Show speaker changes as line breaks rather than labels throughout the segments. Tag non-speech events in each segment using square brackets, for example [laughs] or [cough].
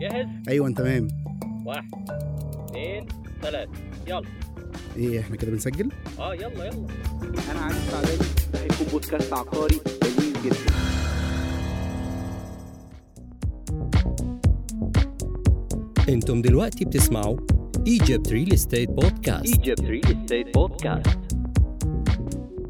جاهز؟
أيوه انت تمام.
واحد اثنين ثلاثة. يلا.
إيه إحنا كده بنسجل؟
آه يلا يلا.
أنا عارف سعداني ده هيكون بودكاست عقاري لذيذ جدا.
أنتم دلوقتي بتسمعوا Egypt Real Estate Podcast
Egypt Real Estate Podcast.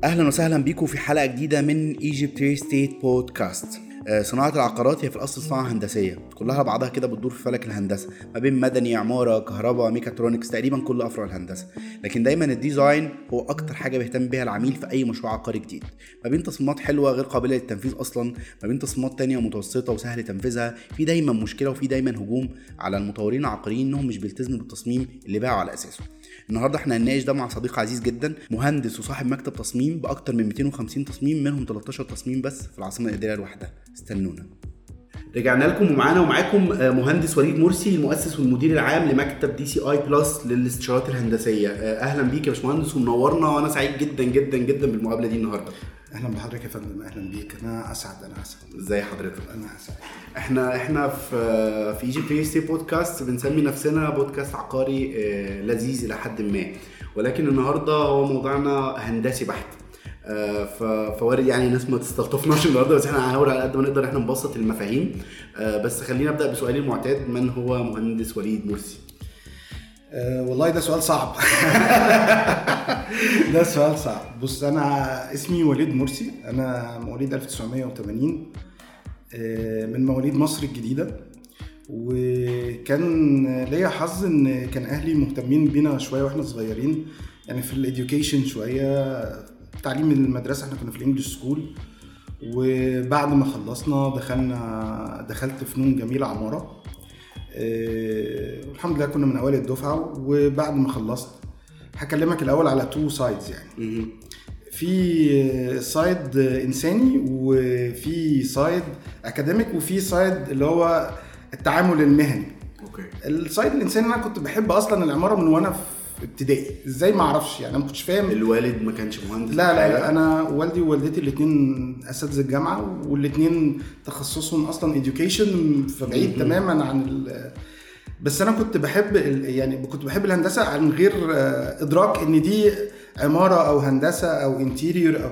أهلا وسهلا بيكم في حلقة جديدة من Egypt Real Estate Podcast. آه، صناعة العقارات هي في الأصل صناعة هندسية. كلها بعضها كده بتدور في فلك الهندسة. ما بين مدني عمارة كهرباء ميكاترونكس تقريبا كل أفرع الهندسة. لكن دايما ال design هو أكتر حاجة بيهتم بيها العميل في أي مشروع عقاري جديد. ما بين تصميمات حلوة غير قابلة للتنفيذ أصلا ما بين تصميمات تانية متوسطة وسهل تنفيذها. في دايما مشكلة وفي دايما هجوم على المطورين العقاريين إنهم مش بيلتزموا بالتصميم اللي باعوا على أساسه. النهارده إحنا هنناقش ده مع صديق عزيز جدا مهندس وصاحب مكتب تصميم بأكتر من 250 تصميم منهم 13 تصميم بس في العاصمة الإدارية لوحدها استنونا. رجعنا لكم ومعانا ومعاكم آه، مهندس وليد مرسي المؤسس والمدير العام لمكتب DCI Plus للاستشارات الهندسية. آه، أهلا بيك يا باشمهندس ومنورنا وأنا سعيد جدا جدا جدا بالمقابلة دي النهارده.
أهلا بحضرتك يا فندم أهلا بيك. أنا أسعد أنا أسعد.
إزاي حضرتك؟
أنا أسعد.
إحنا إحنا في في Egypt Real Estate Podcast بنسمي نفسنا بودكاست عقاري آه، لذيذ إلى حد ما. ولكن النهارده هو موضوعنا هندسي بحت. آه، فوارد يعني ناس ما تستلطفناش النهارده بس إحنا هنحاول على قد ما نقدر إحنا نبسط المفاهيم. آه، بس خلينا أبدأ بسؤالي المعتاد من هو مهندس وليد مرسي؟
أه والله ده سؤال صعب. [laughs] ده سؤال صعب. بص أنا اسمي وليد مرسي. أنا مواليد 1980 أه من مواليد مصر الجديدة. وكان ليا حظ إن كان أهلي مهتمين بينا شوية وإحنا صغيرين. يعني في ال education شوية تعليم المدرسة. إحنا كنا في ال English school وبعد ما خلصنا دخلنا دخلت فنون جميلة عمارة. آه، والحمد لله كنا من أوائل الدفعة وبعد ما خلصت هكلمك الأول على two sides يعني. في side إنساني وفي side academic وفي side اللي هو التعامل المهني.
Okay.
ال side الإنساني أنا كنت بحب أصلا العمارة من وأنا في ابتدائي. إزاي ما أعرفش يعني أنا ما كنتش فاهم.
الوالد ما كانش مهندس
لا لا, لا أنا والدي ووالدتي الاثنين أساتذة الجامعة والاثنين تخصصهم أصلا education فبعيد تماما عن ال بس أنا كنت بحب ال- يعني كنت بحب الهندسة عن غير آه، إدراك إن دي عمارة أو هندسة أو interior أو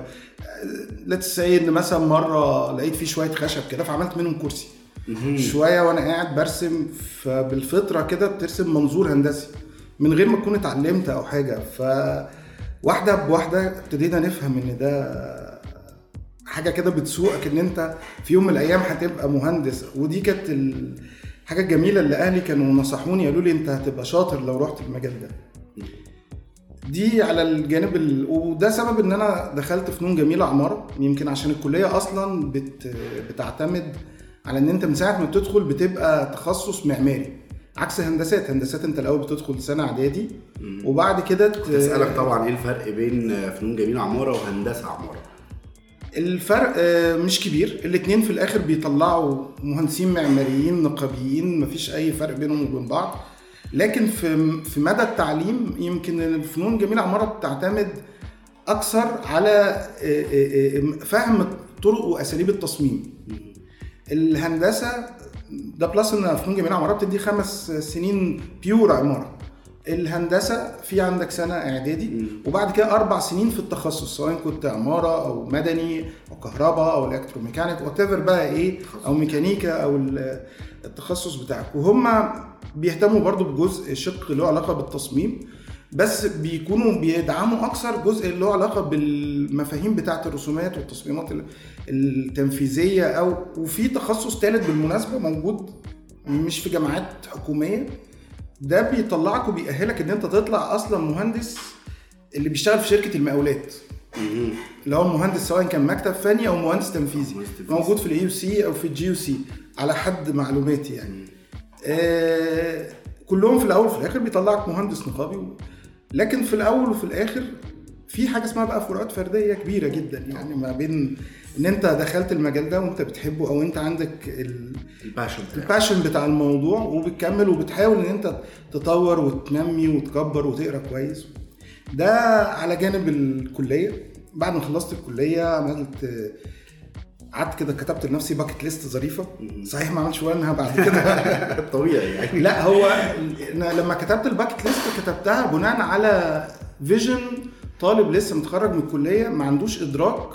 let's say إن مثلا مرة لقيت فيه شوية خشب كده فعملت منهم كرسي. شوية وأنا قاعد برسم فبالفطرة كده بترسم منظور هندسي. من غير ما تكون اتعلمت أو حاجة. ف واحدة بواحدة ابتدينا نفهم إن ده حاجة كده بتسوقك إن أنت في يوم من الأيام هتبقى مهندس. ودي كانت الحاجة الجميله اللي أهلي كانوا نصحوني قالوا لي أنت هتبقى شاطر لو رحت المجال ده. دي على الجانب ال... وده سبب إن أنا دخلت فنون جميلة عمارة. يمكن عشان الكلية أصلا بت... بتعتمد على إن أنت من ساعة ما بتدخل بتبقى تخصص معماري. عكس هندسات. هندسات انت الأول بتدخل سنة إعدادي وبعد كده ت-
أسألك طبعا إيه الفرق بين فنون جميلة عمارة وهندسة عمارة؟
الفرق آه، مش كبير. الاتنين في الآخر بيطلعوا مهندسين معماريين نقابيين مفيش أي فرق بينهم وبين بعض. لكن في في مدى التعليم يمكن الفنون الجميله عمارة بتعتمد أكثر على آه، آه، فهم طرق وأساليب التصميم. الهندسة ده plus إن فنون جميلة عمارة بتدي خمس سنين pure عمارة. الهندسة في عندك سنة إعدادي وبعد كده أربع سنين في التخصص سواء كنت عمارة أو مدني أو كهرباء أو electromechanic وات بقى إيه أو ميكانيكا أو ال- التخصص بتاعك. وهم بيهتموا برضو بجزء شق له علاقة بالتصميم. بس بيكونوا بيدعموا أكثر جزء اللي له علاقة بالمفاهيم بتاعة الرسومات والتصميمات ال- التنفيذية أو وفي تخصص ثالث بالمناسبة موجود مش في جامعات حكومية. ده بيطلعك وبيأهلك إن أنت تطلع أصلا مهندس اللي بيشتغل في شركة المقاولات. اللي هو المهندس سواء كان مكتب فني أو مهندس تنفيذي. موجود في ال AUC أو في ال GUC على حد معلوماتي يعني. آه كلهم في الأول وفي الآخر بيطلعك مهندس نقابي. لكن في الأول وفي الآخر في حاجة اسمها بقى فروقات فردية كبيرة جدا. يعني ما بين إن أنت دخلت المجال ده وأنت بتحبه أو أنت عندك ال...
ال passion.
ال passion بتاع الموضوع وبتكمل وبتحاول إن أنت تطور وتنمي وتكبر وتقرأ كويس. ده على جانب الكلية. بعد ما خلصت الكلية عملت قعدت كده كتبت لنفسي bucket list ظريفة. صحيح ما عملتش ولا أنها بعد كده. [laughs]
طبيعي يعني.
لا هو أنا لما كتبت ال bucket list كتبتها بناء على vision طالب لسه متخرج من الكلية ما عندوش إدراك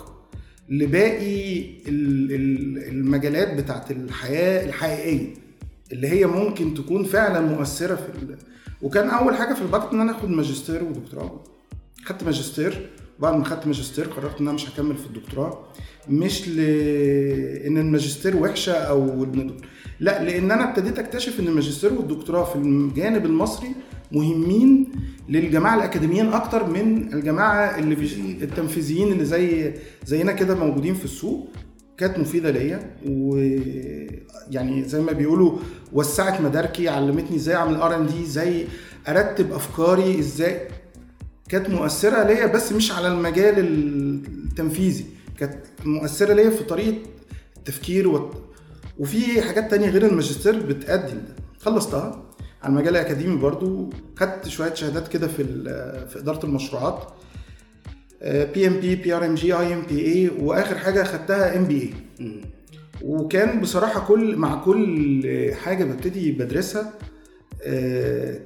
لباقي ال- ال- المجالات بتاعت الحياة الحقيقية اللي هي ممكن تكون فعلا مؤثرة في ال... وكان أول حاجة في ال bucket إن أنا أخد ماجستير ودكتوراه. خدت ماجستير بعد ما خدت ماجستير قررت إن أنا مش هكمل في الدكتوراه مش ل إن الماجستير وحشة أو لا لأن أنا ابتديت أكتشف إن الماجستير والدكتوراه في الجانب المصري مهمين للجماعة الأكاديميين أكتر من الجماعة اللي التنفيذيين اللي زي زينا كده موجودين في السوق. كانت مفيدة ليا ويعني زي ما بيقولوا وسعت مداركي علمتني إزاي أعمل ار ان دي إزاي أرتب أفكاري إزاي كانت مؤثرة ليا بس مش على المجال التنفيذي. كانت مؤثرة ليا في طريقة التفكير و... وفي حاجات تانية غير الماجستير بتأدي لده خلصتها على المجال الأكاديمي برضو. خدت شوية شهادات كده في في إدارة المشروعات. بي ام بي بي ار ام جي اي MBA وآخر حاجة خدتها ام بي اي وكان بصراحة كل مع كل حاجة ببتدي بدرسها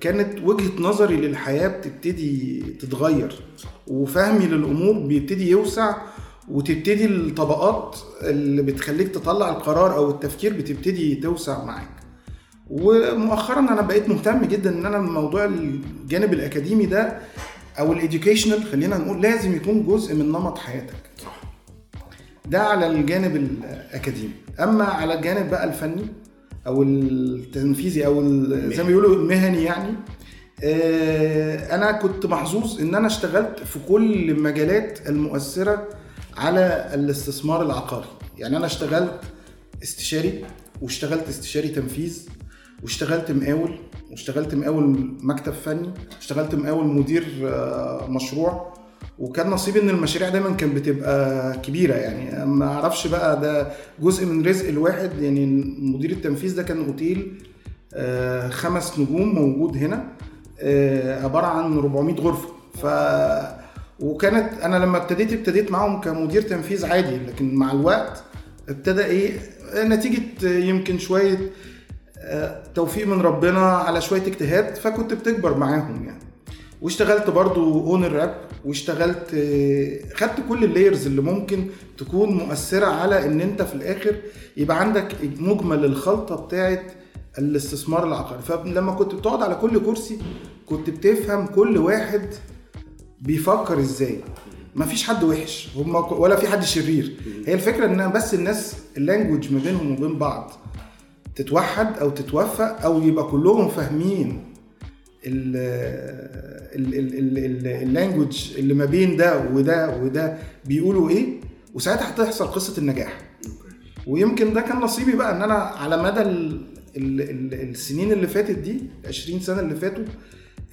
كانت وجهة نظري للحياة بتبتدي تتغير وفهمي للأمور بيبتدي يوسع وتبتدي الطبقات اللي بتخليك تطلع القرار أو التفكير بتبتدي توسع معاك. ومؤخرا أنا بقيت مهتم جدا إن أنا موضوع الجانب الأكاديمي ده أو الاديوكيشنال خلينا نقول لازم يكون جزء من نمط حياتك. ده على الجانب الأكاديمي. أما على الجانب بقى الفني أو التنفيذي أو زي ما بيقولوا المهني يعني. آه، أنا كنت محظوظ إن أنا اشتغلت في كل المجالات المؤثرة على الاستثمار العقاري. يعني أنا اشتغلت استشاري واشتغلت استشاري تنفيذ واشتغلت مقاول واشتغلت مقاول مكتب فني اشتغلت مقاول مدير آه، مشروع. وكان نصيبي إن المشاريع دايما كانت بتبقى كبيرة يعني. ما أعرفش بقى ده جزء من رزق الواحد يعني مدير التنفيذ ده كان أوتيل آه، خمس نجوم موجود هنا آه، عبارة عن 400 غرفة. ف وكانت أنا لما ابتديت ابتديت معاهم كمدير تنفيذ عادي لكن مع الوقت ابتدى إيه نتيجة يمكن شوية آه، توفيق من ربنا على شوية اجتهاد فكنت بتكبر معاهم يعني. واشتغلت برضو owner rep واشتغلت آه، خدت كل ال layers اللي ممكن تكون مؤثرة على إن أنت في الآخر يبقى عندك مجمل الخلطة بتاعت الاستثمار العقاري. فلما كنت بتقعد على كل كرسي كنت بتفهم كل واحد بيفكر إزاي. مفيش حد وحش هم ولا في حد شرير. هي الفكرة إن بس الناس اللانجوج ما بينهم وبين بعض تتوحد أو تتوفق أو يبقى كلهم فاهمين اللانجوج اللي ما بين ده وده وده بيقولوا إيه؟ وساعتها هتحصل قصة النجاح. ويمكن ده كان نصيبي بقى إن أنا على مدى ال ال ال السنين اللي فاتت دي 20 سنة اللي فاتوا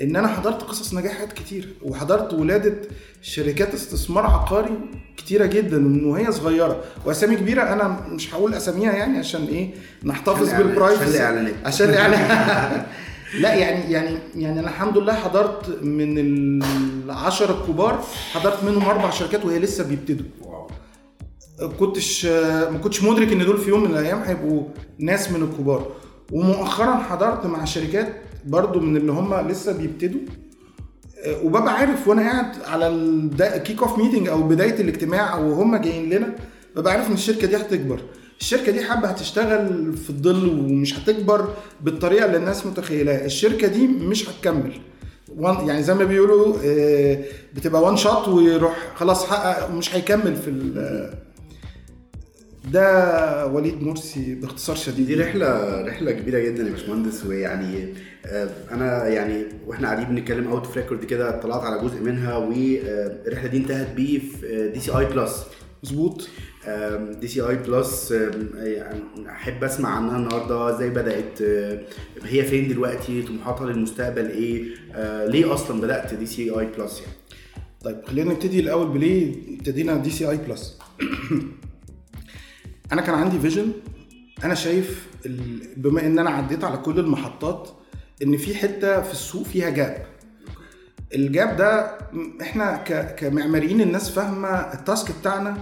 إن أنا حضرت قصص نجاحات كتير. وحضرت ولادة شركات استثمار عقاري كتيرة جدا من وهي صغيرة. وأسامي كبيرة أنا مش هقول أساميها يعني عشان إيه؟ نحتفظ بالبرايفسي
عشان الإعلانات.
عشان الاعلان [laughs] لا يعني يعني يعني أنا الحمد لله حضرت من العشرة الكبار حضرت منهم أربع شركات وهي لسه بيبتدوا. كنتش ما كنتش مدرك إن دول في يوم من الأيام هيبقوا ناس من الكبار. ومؤخرا حضرت مع شركات برضو من اللي هم لسه بيبتدوا. وببقى عارف وأنا قاعد على ال kick off meeting أو بداية الاجتماع أو هم جايين لنا ببقى عارف إن الشركة دي هتكبر. الشركة دي حابة هتشتغل في الظل ومش هتكبر بالطريقة اللي الناس متخيلاها الشركة دي مش هتكمل. يعني زي ما بيقولوا آه، بتبقى one shot ويروح خلاص حقق مش هيكمل في ده وليد مرسي باختصار شديد.
دي رحلة رحلة كبيرة جدا يا باشمهندس ويعني آه، أنا يعني وإحنا قاعدين بنتكلم out of record كده اطلعت على جزء منها والرحلة دي انتهت بيه في DCI Plus
مظبوط.
DCI Plus أحب أسمع عنها النهارده. إزاي بدأت هي فين دلوقتي؟ طموحاتها للمستقبل إيه؟ آه، ليه أصلا بدأت DCI Plus يعني؟
طيب خلينا نبتدي الأول بليه ابتدينا DCI Plus أنا كان عندي vision أنا شايف بما إن أنا عديت على كل المحطات إن في حتة في السوق فيها gap ال gap ده إحنا كمعماريين الناس فاهمة ال task بتاعنا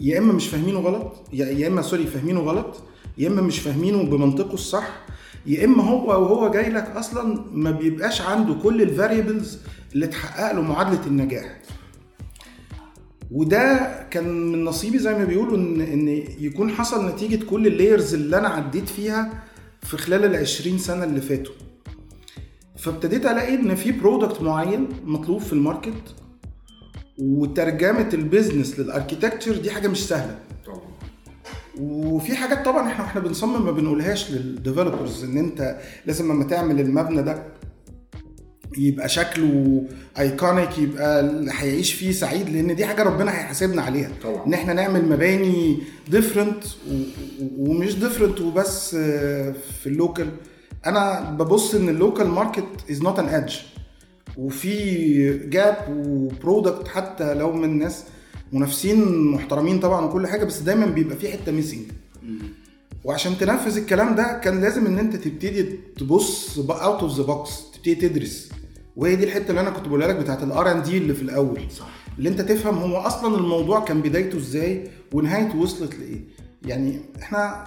يا إما مش فاهمينه غلط يا إما sorry فاهمينه غلط يا إما مش فاهمينه بمنطقه الصح يا إما هو وهو جاي لك أصلا ما بيبقاش عنده كل ال variables اللي تحقق له معادلة النجاح. وده كان من نصيبي زي ما بيقولوا إن إن يكون حصل نتيجة كل ال layers اللي أنا عديت فيها في خلال ال 20 سنة اللي فاتوا. فابتديت ألاقي إن في product معين مطلوب في ال market وترجمة ال business لل architecture دي حاجة مش سهلة. وفي حاجات طبعا إحنا إحنا بنصمم ما بنقولهاش لل developers إن أنت لازم لما تعمل المبنى ده يبقى شكله iconic يبقى اللي هيعيش فيه سعيد لأن دي حاجة ربنا هيحاسبنا عليها.
طبعا.
إن إحنا نعمل مباني different ومش different وبس آه، في ال local أنا ببص إن ال local market is not on edge وفي gap و product حتى لو من ناس منافسين محترمين طبعا وكل حاجة بس دايما بيبقى في حتة missing وعشان تنفذ الكلام ده كان لازم إن أنت تبتدي تبص out of the box تبتدي تدرس. وهي دي الحتة اللي أنا كنت بقولها لك بتاعت ال R and D اللي في الأول. صح. اللي أنت تفهم هو أصلا الموضوع كان بدايته إزاي ونهايته وصلت لإيه. يعني إحنا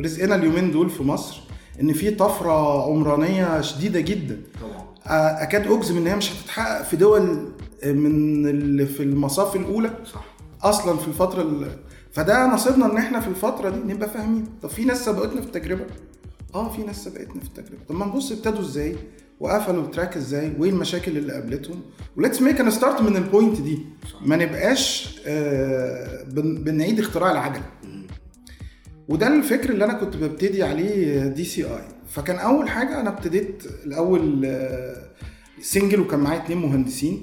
رزقنا اليومين دول في مصر إن في طفرة عمرانية شديدة جدا.
طبعا.
أكاد أجزم إن هي مش هتتحقق في دول من اللي في المصاف الأولى.
صح.
أصلا في الفترة ال... فده نصيبنا إن إحنا في الفترة دي نبقى فاهمين. طب في ناس سبقتنا في التجربة؟ آه في ناس سبقتنا في التجربة. طب ما نبص ابتدوا إزاي؟ وقفلوا ال track إزاي؟ وإيه المشاكل اللي قابلتهم؟ و let's make a start من ال point دي. ما نبقاش آه بن... بنعيد اختراع العجلة. وده الفكر اللي أنا كنت ببتدي عليه DCI فكان أول حاجة أنا ابتديت الأول single وكان معايا اتنين مهندسين.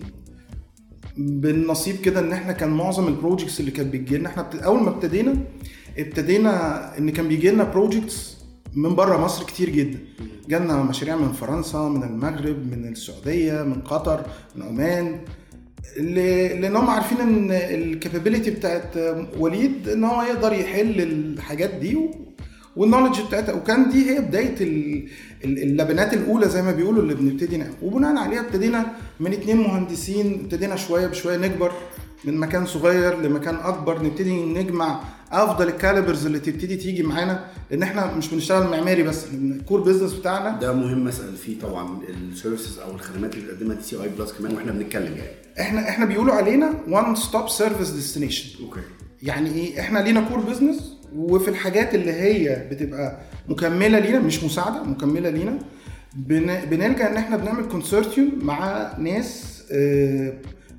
بالنصيب كده إن إحنا كان معظم ال projects اللي كانت بتجي لنا إحنا. أول ما ابتدينا ابتدينا إن كان بيجي لنا projects من بره مصر كتير جدا. جالنا مشاريع من فرنسا من المغرب من السعودية من قطر من عمان. لأن هم عارفين ان ال capability بتاعت وليد ان هو يقدر يحل الحاجات دي وال knowledge بتاعتها. وكان دي هي بداية ال- ال- اللبنات الأولى زي ما بيقولوا اللي بنبتدي نعمل وبناء عليها ابتدينا من اتنين مهندسين ابتدينا شوية بشوية نكبر من مكان صغير لمكان أكبر نبتدي نجمع أفضل ال calibers اللي تبتدي تيجي معانا لأن إحنا مش بنشتغل معماري بس ال core business بتاعنا.
ده مهم أسأل فيه طبعا ال services أو الخدمات اللي بتقدمها DCI plus كمان وإحنا بنتكلم يعني.
إحنا إحنا بيقولوا علينا one stop service destination
okay.
يعني إيه؟ إحنا لينا core business وفي الحاجات اللي هي بتبقى مكملة لينا مش مساعدة مكملة لينا بن... بنلجأ إن إحنا بنعمل consortium مع ناس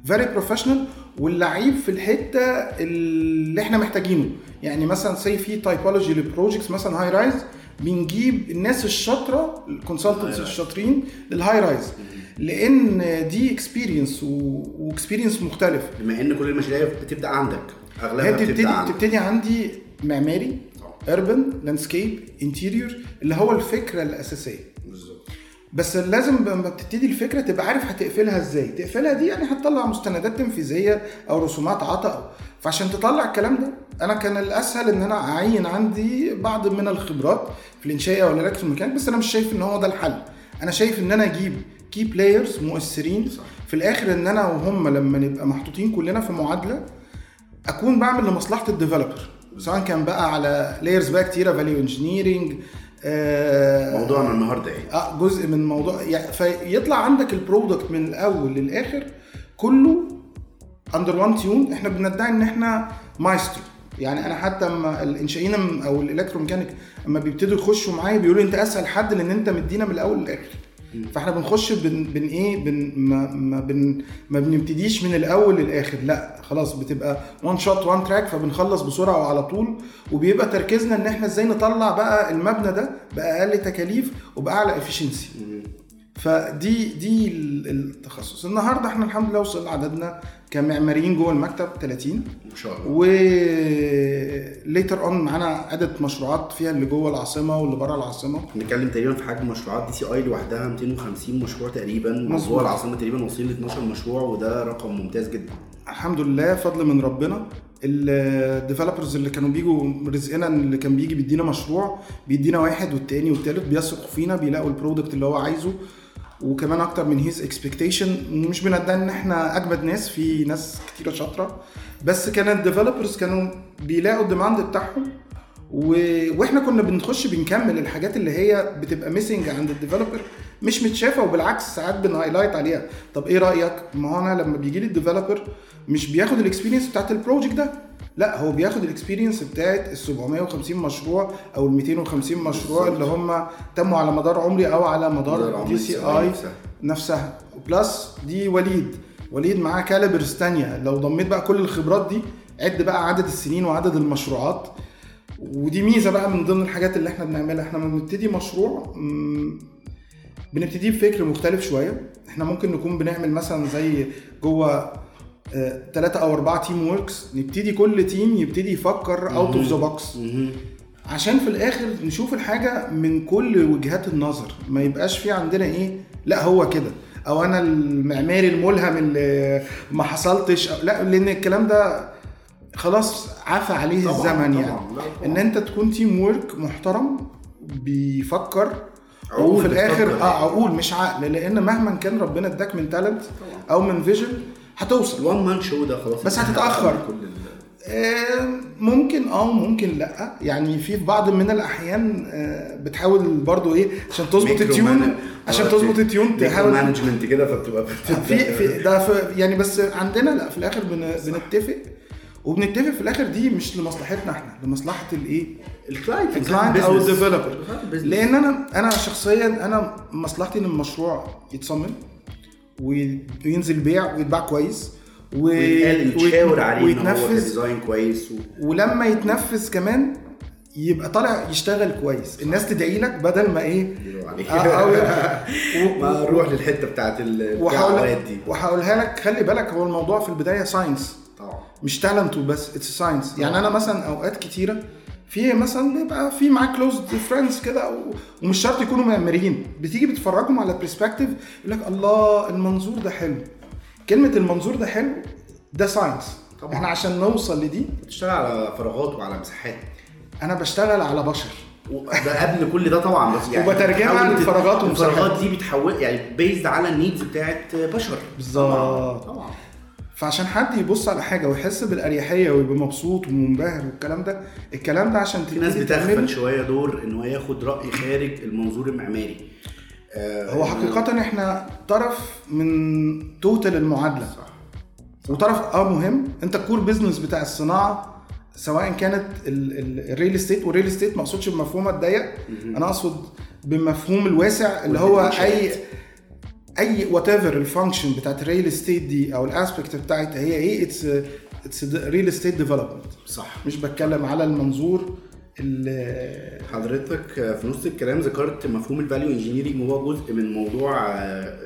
very professional واللعيب في الحتة اللي إحنا محتاجينه. يعني مثلا say في typology لل projects مثلا high rise بنجيب الناس الشاطرة ال consultants الشاطرين لل high rise لأن دي experience و experience مختلف.
بما إن كل المشاريع بتبدأ عندك أغلبها
بتبتدي
بتبدأ عندك.
بتبتدي عندي معماري urban landscape interior اللي هو الفكرة
الأساسية.
بس لازم لما بتبتدي الفكرة تبقى عارف هتقفلها إزاي. تقفلها دي يعني هتطلع مستندات تنفيذية أو رسومات عطا فعشان تطلع الكلام ده أنا كان الأسهل إن أنا أعين عندي بعض من الخبرات في الانشائي أو الالكتروميكانيك بس أنا مش شايف إن هو ده الحل. أنا شايف إن أنا أجيب key players مؤثرين في الآخر إن أنا وهم لما نبقى محطوطين كلنا في معادلة أكون بعمل لمصلحة ال developer سواء كان بقى على layers بقى كتيرة value engineering
موضوعنا النهارده إيه؟
آه جزء من موضوع يعني فيطلع عندك ال product من الأول للآخر كله under one tune إحنا بندعي إن إحنا مايسترو يعني أنا حتى أما الإنشائيين أو الالكتروميكانيك أما بيبتدوا يخشوا معايا بيقولوا أنت أسهل حد لأن أنت مدينا من الأول للآخر. فاحنا بنخش بن, بن إيه بن ما, ما بن ما بنبتديش من الأول للآخر. لا خلاص بتبقى one shot one track فبنخلص بسرعة وعلى طول. وبيبقى تركيزنا إن إحنا إزاي نطلع بقى المبنى ده بأقل تكاليف وبأعلى efficiency فدي دي ال- التخصص. النهارده إحنا الحمد لله وصل عددنا كمعماريين جوه المكتب 30
ان شاء الله.
و later on معانا عدد مشروعات فيها اللي جوه العاصمة واللي بره العاصمة.
بنتكلم تقريبا في حجم مشروعات. DCI لوحدها 250 مشروع تقريبا. جوه العاصمة تقريبا واصلين ل 12 مشروع وده رقم ممتاز جدا.
الحمد لله فضل من ربنا. ال developers اللي كانوا بيجوا رزقنا اللي كان بيجي بيدينا مشروع بيدينا واحد والتاني والتالت بيثقوا فينا بيلاقوا ال product اللي هو عايزه. وكمان أكتر من his expectation مش بندعي إن إحنا أجمد ناس في ناس كتيرة شاطرة. بس كان ال developers كانوا بيلاقوا ال demand بتاعهم. و... وإحنا كنا بنخش بنكمل الحاجات اللي هي بتبقى missing عند ال developer مش متشافة وبالعكس ساعات بن highlight عليها. طب إيه رأيك؟ ما هو أنا لما بيجي لي ال developer مش بياخد ال experience بتاعت ال project ده. لا هو بياخد ال experience بتاعت ال 750 مشروع أو ال 250 مشروع اللي هم تموا على مدار عمري أو على
مدار
DCI
نفسها.
plus دي وليد. وليد معاه calibers تانية. لو ضميت بقى كل الخبرات دي عد بقى عدد السنين وعدد المشروعات. ودي ميزة بقى من ضمن الحاجات اللي إحنا بنعملها. إحنا لما بنبتدي مشروع مم، بنبتدي بفكر مختلف شوية. إحنا ممكن نكون بنعمل مثلا زي جوه ثلاثة أو أربعة team works نبتدي كل team يبتدي يفكر out of the box عشان في الآخر نشوف الحاجة من كل وجهات النظر. ما يبقاش في عندنا إيه لأ هو كده. أو أنا المعماري الملهم اللي ما حصلتش. أو لأ لأن الكلام ده خلاص عفى عليه
طبعاً،
الزمن
طبعاً،
يعني
طبعاً.
إن أنت تكون team work محترم بيفكر.
عقول
وفي
الآخر.
آه عقول مش عقل. لأن مهما كان ربنا اداك من talent أو من vision هتوصل.
ال one man show ده خلاص.
بس هتتأخر.
كل ال-
آه، ممكن آه ممكن لأ. يعني في بعض من الأحيان آه، بتحاول برضو إيه عشان تظبط التيون
مان-
عشان
آه،
تظبط التيون تحاول
مانجمنت كده فبتبقى
في في ده في يعني بس عندنا لأ في الآخر بن بنتفق. وبنتفق في الآخر دي مش لمصلحتنا إحنا لمصلحة الايه
الكلاينت
الكلاينت أو الديفلوبر لأن أنا أنا شخصيا أنا مصلحتي إن المشروع يتصمم. وينزل بيع ويتباع كويس و...
ويتشاور عليه
ويتنفذ
design كويس و...
ولما يتنفذ كمان يبقى طالع يشتغل كويس. الناس تدعي لك بدل ما إيه؟
يدعوا عليه.
آه، أو- [laughs]
ما نروح للحتة بتاعت ال-
وهقول
الدعوات دي.
وهقولها لك خلي بالك هو الموضوع في البداية science
طبعا.
مش talent وبس it's science يعني أنا مثلا أوقات كتيرة في مثلا؟ بيبقى في معاك close friends كده ومش شرط يكونوا معماريين بتيجي بتفرجهم على perspective يقول لك الله المنظور ده حلو. كلمة المنظور ده حلو ده science
طبعا.
إحنا عشان نوصل لدي.
بتشتغل على فراغات وعلى مساحات.
أنا بشتغل على بشر.
ده قبل كل ده طبعا بس يعني
وبترجمها
بتحاول تت-
لفراغات ومساحات.
الفراغات دي بتحول يعني based على ال needs بتاعت بشر.
بالظبط.
طبعا.
فعشان حد يبص على حاجة ويحس بالأريحية ويبقى مبسوط ومنبهر والكلام ده الكلام ده عشان
في ناس بتغفل شوية دور إن هو ياخد رأي خارج المنظور المعماري. آه،
هو حقيقة إحنا طرف من total المعادلة.
صح.
وطرف آه مهم. أنت ال core business بتاع الصناعة سواء كانت ال real estate وال real estate ما اقصدش بمفهومها الضيق أنا أقصد بمفهوم الواسع اللي هو أي أي whatever ال function بتاعت ال real estate دي أو ال aspect بتاعتها هي إيه it's it's real estate development
صح.
مش بتكلم على المنظور ال-
حضرتك في نص الكلام ذكرت مفهوم ال value engineering وهو جزء من موضوع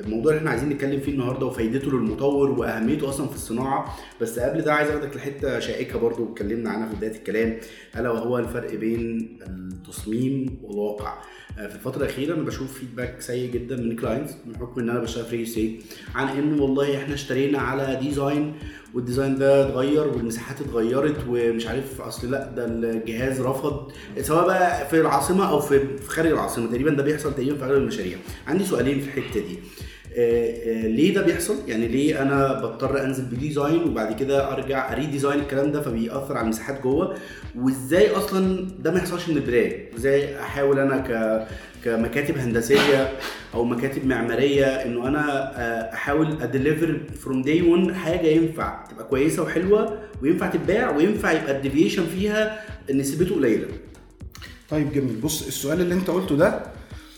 الموضوع اللي إحنا عايزين نتكلم فيه النهارده وفايدته للمطور وأهميته أصلا في الصناعة. بس قبل ده عايز أخدك لحتة شائكة برضو اتكلمنا عنها في بداية الكلام. ألا وهو الفرق بين التصميم والواقع. في الفترة الأخيرة أنا بشوف feedback سيء جدا من clients بحكم إن أنا بشتغل في real عن إن والله إحنا اشترينا على design وال design ده اتغير والمساحات اتغيرت ومش عارف أصل لأ ده الجهاز رفض. سواء بقى في العاصمة أو في خارج العاصمة تقريبا ده بيحصل تقريبا في أغلب المشاريع. عندي سؤالين في الحتة دي. آه، آه، ليه ده بيحصل؟ يعني ليه أنا بضطر أنزل ب design وبعد كده أرجع أ redesign الكلام ده فبيأثر على المساحات جوه؟ وإزاي أصلا ده ما يحصلش من البداية؟ إزاي أحاول أنا ك كمكاتب هندسية أو مكاتب معمارية إنه أنا آه، أحاول أ deliver from day 1 حاجة ينفع تبقى كويسة وحلوة وينفع تتباع وينفع يبقى ال deviation فيها نسبته قليلة؟
طيب جميل. بص السؤال اللي أنت قلته ده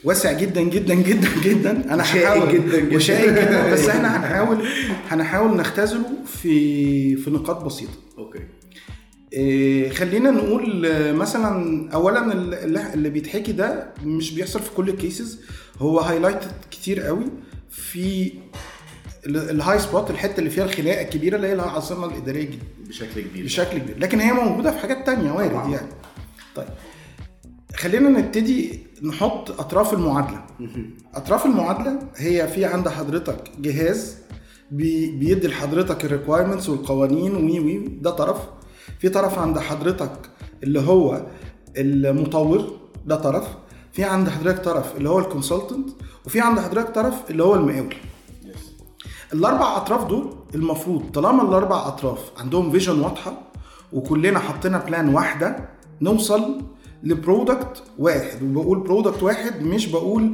واسع جدا جدا جدا جدا.
أنا
هحاول.
جدا جدا.
وشائك جدا. [laughs] بس إحنا هنحاول هنحاول نختزله في في نقاط بسيطة.
okay.
إيه خلينا نقول آه، مثلا اولا اللي, اللي بيتحكي ده مش بيحصل في كل ال cases هو highlighted كتير قوي في ال- ال hot spot الحتة اللي فيها الخناقه الكبيرة اللي هي العاصمه الإدارية الجديده
بشكل كبير.
بشكل كبير. لكن هي موجودة في حاجات تانية وارد. يعني. طيب. خلينا نبتدي نحط أطراف المعادلة. أطراف المعادلة هي في عند حضرتك جهاز بي بيدي لحضرتك ال requirements والقوانين وي وي ده طرف. في طرف عند حضرتك اللي هو المطور ده طرف. في عند حضرتك طرف اللي هو ال consultant وفي عند حضرتك طرف اللي هو المقاول. الأربع أطراف دول المفروض طالما الأربع أطراف عندهم vision واضحة وكلنا حطينا plan واحدة نوصل ل product واحد وبقول product واحد مش بقول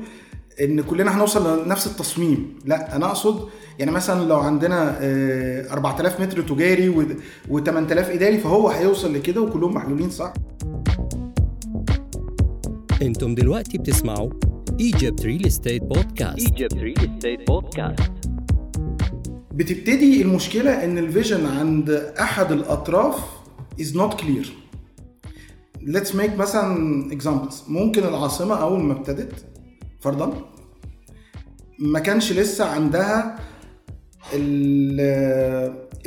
إن كلنا هنوصل لنفس التصميم لا أنا أقصد يعني مثلا لو عندنا آه، 4000 متر تجاري و8000 إداري فهو هيوصل لكده وكلهم محلولين صح؟
أنتم دلوقتي بتسمعوا Egypt Real Estate Podcast
Egypt Real Estate Podcast
بتبتدي المشكلة إن ال vision عند أحد الأطراف is not clear. Let's make مثلا examples. ممكن العاصمة أول ما ابتدت فرضا ما كانش لسه عندها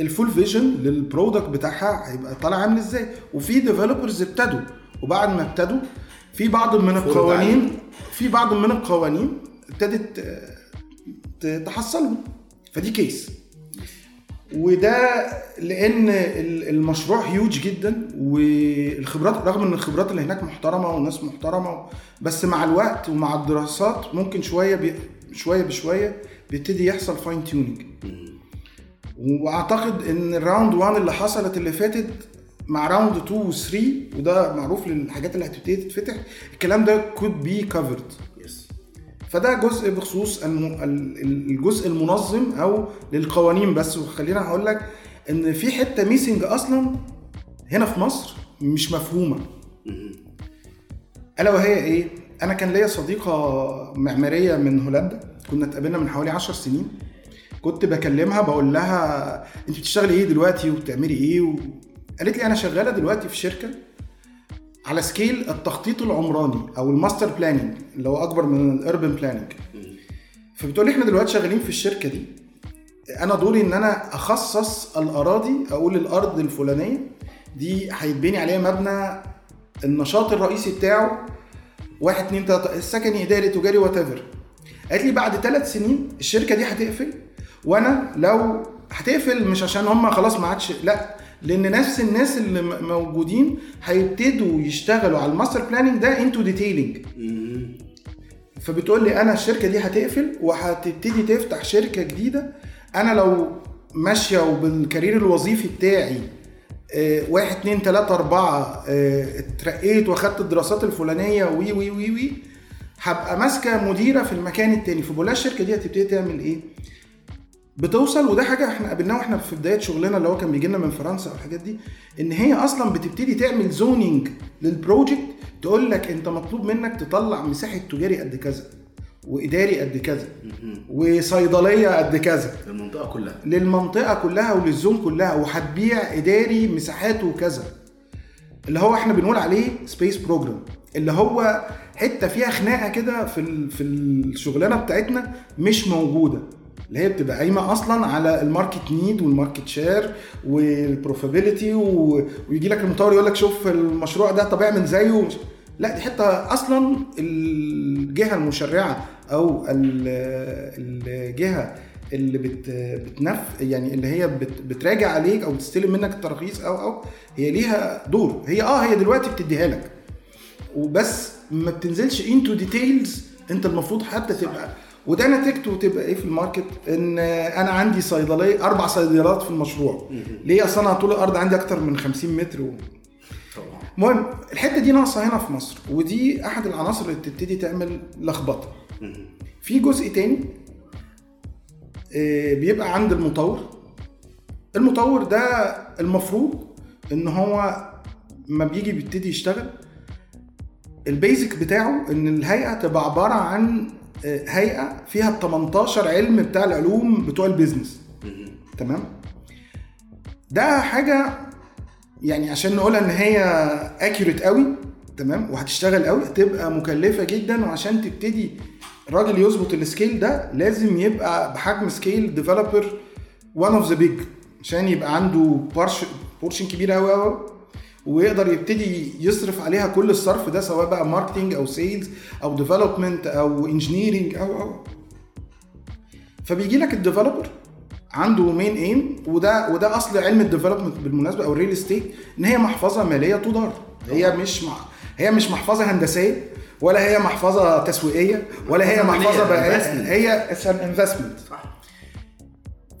ال full vision لل product بتاعها هيبقى طالع عامل إزاي. وفي developers ابتدوا. وبعد ما ابتدوا في بعض من القوانين في بعض من القوانين ابتدت آه، تحصلهم. فدي case وده لأن ال- المشروع هيوج جدا والخبرات رغم إن الخبرات اللي هناك محترمة والناس محترمة بس مع الوقت ومع الدراسات ممكن شوية بي شوية بشوية بيبتدي يحصل fine tuning وأعتقد إن ال round 1 اللي حصلت اللي فاتت مع round 2 و 3 وده معروف للحاجات اللي هتبتدي تتفتح الكلام ده be covered.
بس
فده جزء بخصوص الجزء المنظم أو للقوانين بس. وخلينا هقول لك إن في حتة missing أصلا هنا في مصر مش مفهومة. ألا وهي إيه؟ أنا كان ليا صديقة معمارية من هولندا كنا اتقابلنا من حوالي 10 سنين. كنت بكلمها بقول لها انت بتشتغلي إيه دلوقتي وبتعملي إيه؟ و... قالت لي أنا شغالة دلوقتي في شركة على scale التخطيط العمراني أو ال master planning اللي هو أكبر من ال urban planning فبتقول إحنا دلوقتي شغالين في الشركة دي. أنا دوري إن أنا أخصص الأراضي أقول الأرض الفلانية. دي هيتبني عليها مبنى النشاط الرئيسي بتاعه. واحد اتنين تلاتة السكني إداري تجاري whatever قالت لي بعد ثلاث سنين الشركة دي هتقفل وأنا لو هتقفل مش عشان هم خلاص ما عادش لا. لأن نفس الناس اللي موجودين هيبتدوا يشتغلوا على ال master planning ده into detailing فبتقول لي أنا الشركة دي هتقفل وهتبتدي تفتح شركة جديدة. أنا لو ماشية وبال career الوظيفي بتاعي آه، واحد اتنين تلاتة أربعة آه، اترقيت واخدت الدراسات الفلانية وي وي وي وي هبقى ماسكة مديرة في المكان التاني. فبقول لها الشركة دي هتبتدي تعمل إيه؟ بتوصل وده حاجة إحنا قابلناها وإحنا في بداية شغلنا اللي هو كان بيجي لنا من فرنسا أو الحاجات دي إن هي أصلا بتبتدي تعمل zoning لل project تقول لك أنت مطلوب منك تطلع مساحة تجاري قد كذا وإداري قد كذا وصيدلية قد كذا.
المنطقة كلها.
للمنطقة كلها ولل zone كلها وهتبيع إداري مساحاته كذا اللي هو إحنا بنقول عليه space program اللي هو حتة فيها خناقة كده في في الشغلانه بتاعتنا مش موجودة. اللي هي بتبقى قايمة أصلا على ال market need وال market share وال profitability ويجي لك المطور يقول لك شوف المشروع ده طب اعمل زيه لا دي حتة أصلا الجهة المشرعة أو ال- الجهة اللي بت بتنف يعني اللي هي بت بتراجع عليك أو بتستلم منك التراخيص أو أو هي ليها دور. هي آه هي دلوقتي بتديها لك. وبس ما بتنزلش into details أنت المفروض حتى تبقى وده نتيجته تبقى إيه في ال market؟ إن أنا عندي صيدلية أربع صيدليات في المشروع. ليه؟ أصل أنا طول الأرض عندي أكتر من 50 متر و... المهم الحتة دي ناقصة هنا في مصر ودي أحد العناصر اللي بتبتدي تعمل لخبطة. في جزء تاني آه، بيبقى عند المطور. المطور ده المفروض إن هو ما بيجي بيبتدي يشتغل ال basic بتاعه إن الهيئة تبقى عبارة عن هيئة فيها ال 18 علم بتاع العلوم بتوع ال business. تمام؟ ده حاجة يعني عشان نقولها إن هي accurate قوي تمام؟ وهتشتغل قوي هتبقى مكلفة جدا وعشان تبتدي الراجل يظبط ال scale ده لازم يبقى بحجم scale developer one of the big عشان يبقى عنده portion كبير قوي قوي. ويقدر يبتدي يصرف عليها كل الصرف ده سواء بقى marketing أو sales أو development أو engineering أو أو. فبيجي لك ال developer عنده main aim وده وده أصل علم ال development بالمناسبة أو ال real estate إن هي محفظة مالية تدار هي مش مع هي مش محفظة هندسية ولا هي محفظة تسويقية ولا هي محفظة بقى. هي it's an investment
صح.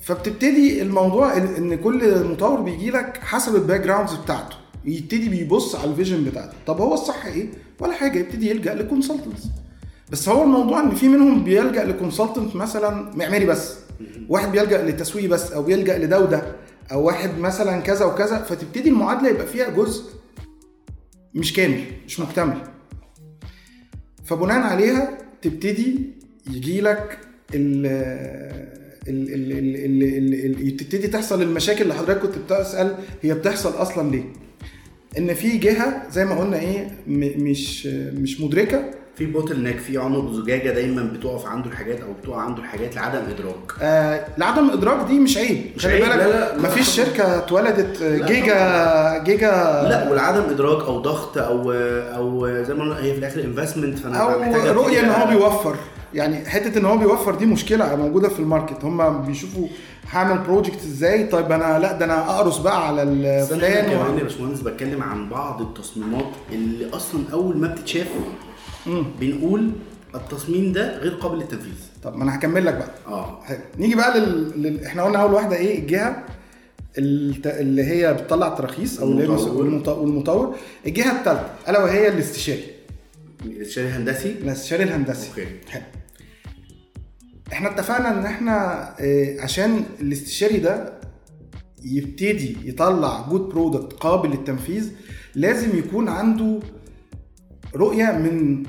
فبتبتدي الموضوع إن كل مطور بيجي لك حسب ال backgrounds بتاعته. يبتدي بيبص على ال vision بتاعته. طب هو الصح إيه؟ ولا حاجة يبتدي يلجأ ل consultants بس هو الموضوع إن في منهم بيلجأ ل consultant مثلا معماري بس. واحد بيلجأ للتسويق بس أو بيلجأ لده وده أو واحد مثلا كذا وكذا فتبتدي المعادلة يبقى فيها جزء مش كامل مش مكتمل. فبناء عليها تبتدي يجي لك تبتدي تحصل المشاكل اللي حضرتك كنت بتسأل هي بتحصل أصلا ليه؟ إن في جهة زي ما قلنا إيه مش مش مدركة.
في bottleneck في عنق زجاجة دايما بتقف عنده الحاجات أو بتقع عنده الحاجات لعدم إدراك.
آه لعدم إدراك دي مش عيب.
مش
خلي
عيب،
بالك
لا، لا، لا.
مفيش شركة اتولدت
لا،
جيجا جيجا.
لا والعدم إدراك أو ضغط أو أو زي ما قلنا هي في الآخر investment
فأنا
أو
رؤية إن هو بيوفر. يعني حتة إن هو بيوفر دي مشكلة موجودة في ال market. هم بيشوفوا هعمل project إزاي؟ طيب أنا لأ ده أنا أقرص بقى على الفلان
كمان يا
و...
باشمهندس بتكلم عن بعض التصميمات اللي أصلا أول ما بتتشاف بنقول التصميم ده غير قابل للتنفيذ.
طب ما أنا هكمل لك بقى.
آه.
حلو. نيجي بقى لل... لل... إحنا قلنا أول واحدة إيه؟ الجهة الت... اللي هي بتطلع تراخيص أو
المطور.
والمط... والمطور. الجهة الثالثه ألا وهي الاستشاري.
الاستشاري الهندسي؟
الاستشاري الهندسي.
okay.
حلو. إحنا اتفقنا ان إحنا آه، عشان الاستشاري ده يبتدي يطلع good product قابل للتنفيذ لازم يكون عنده رؤية من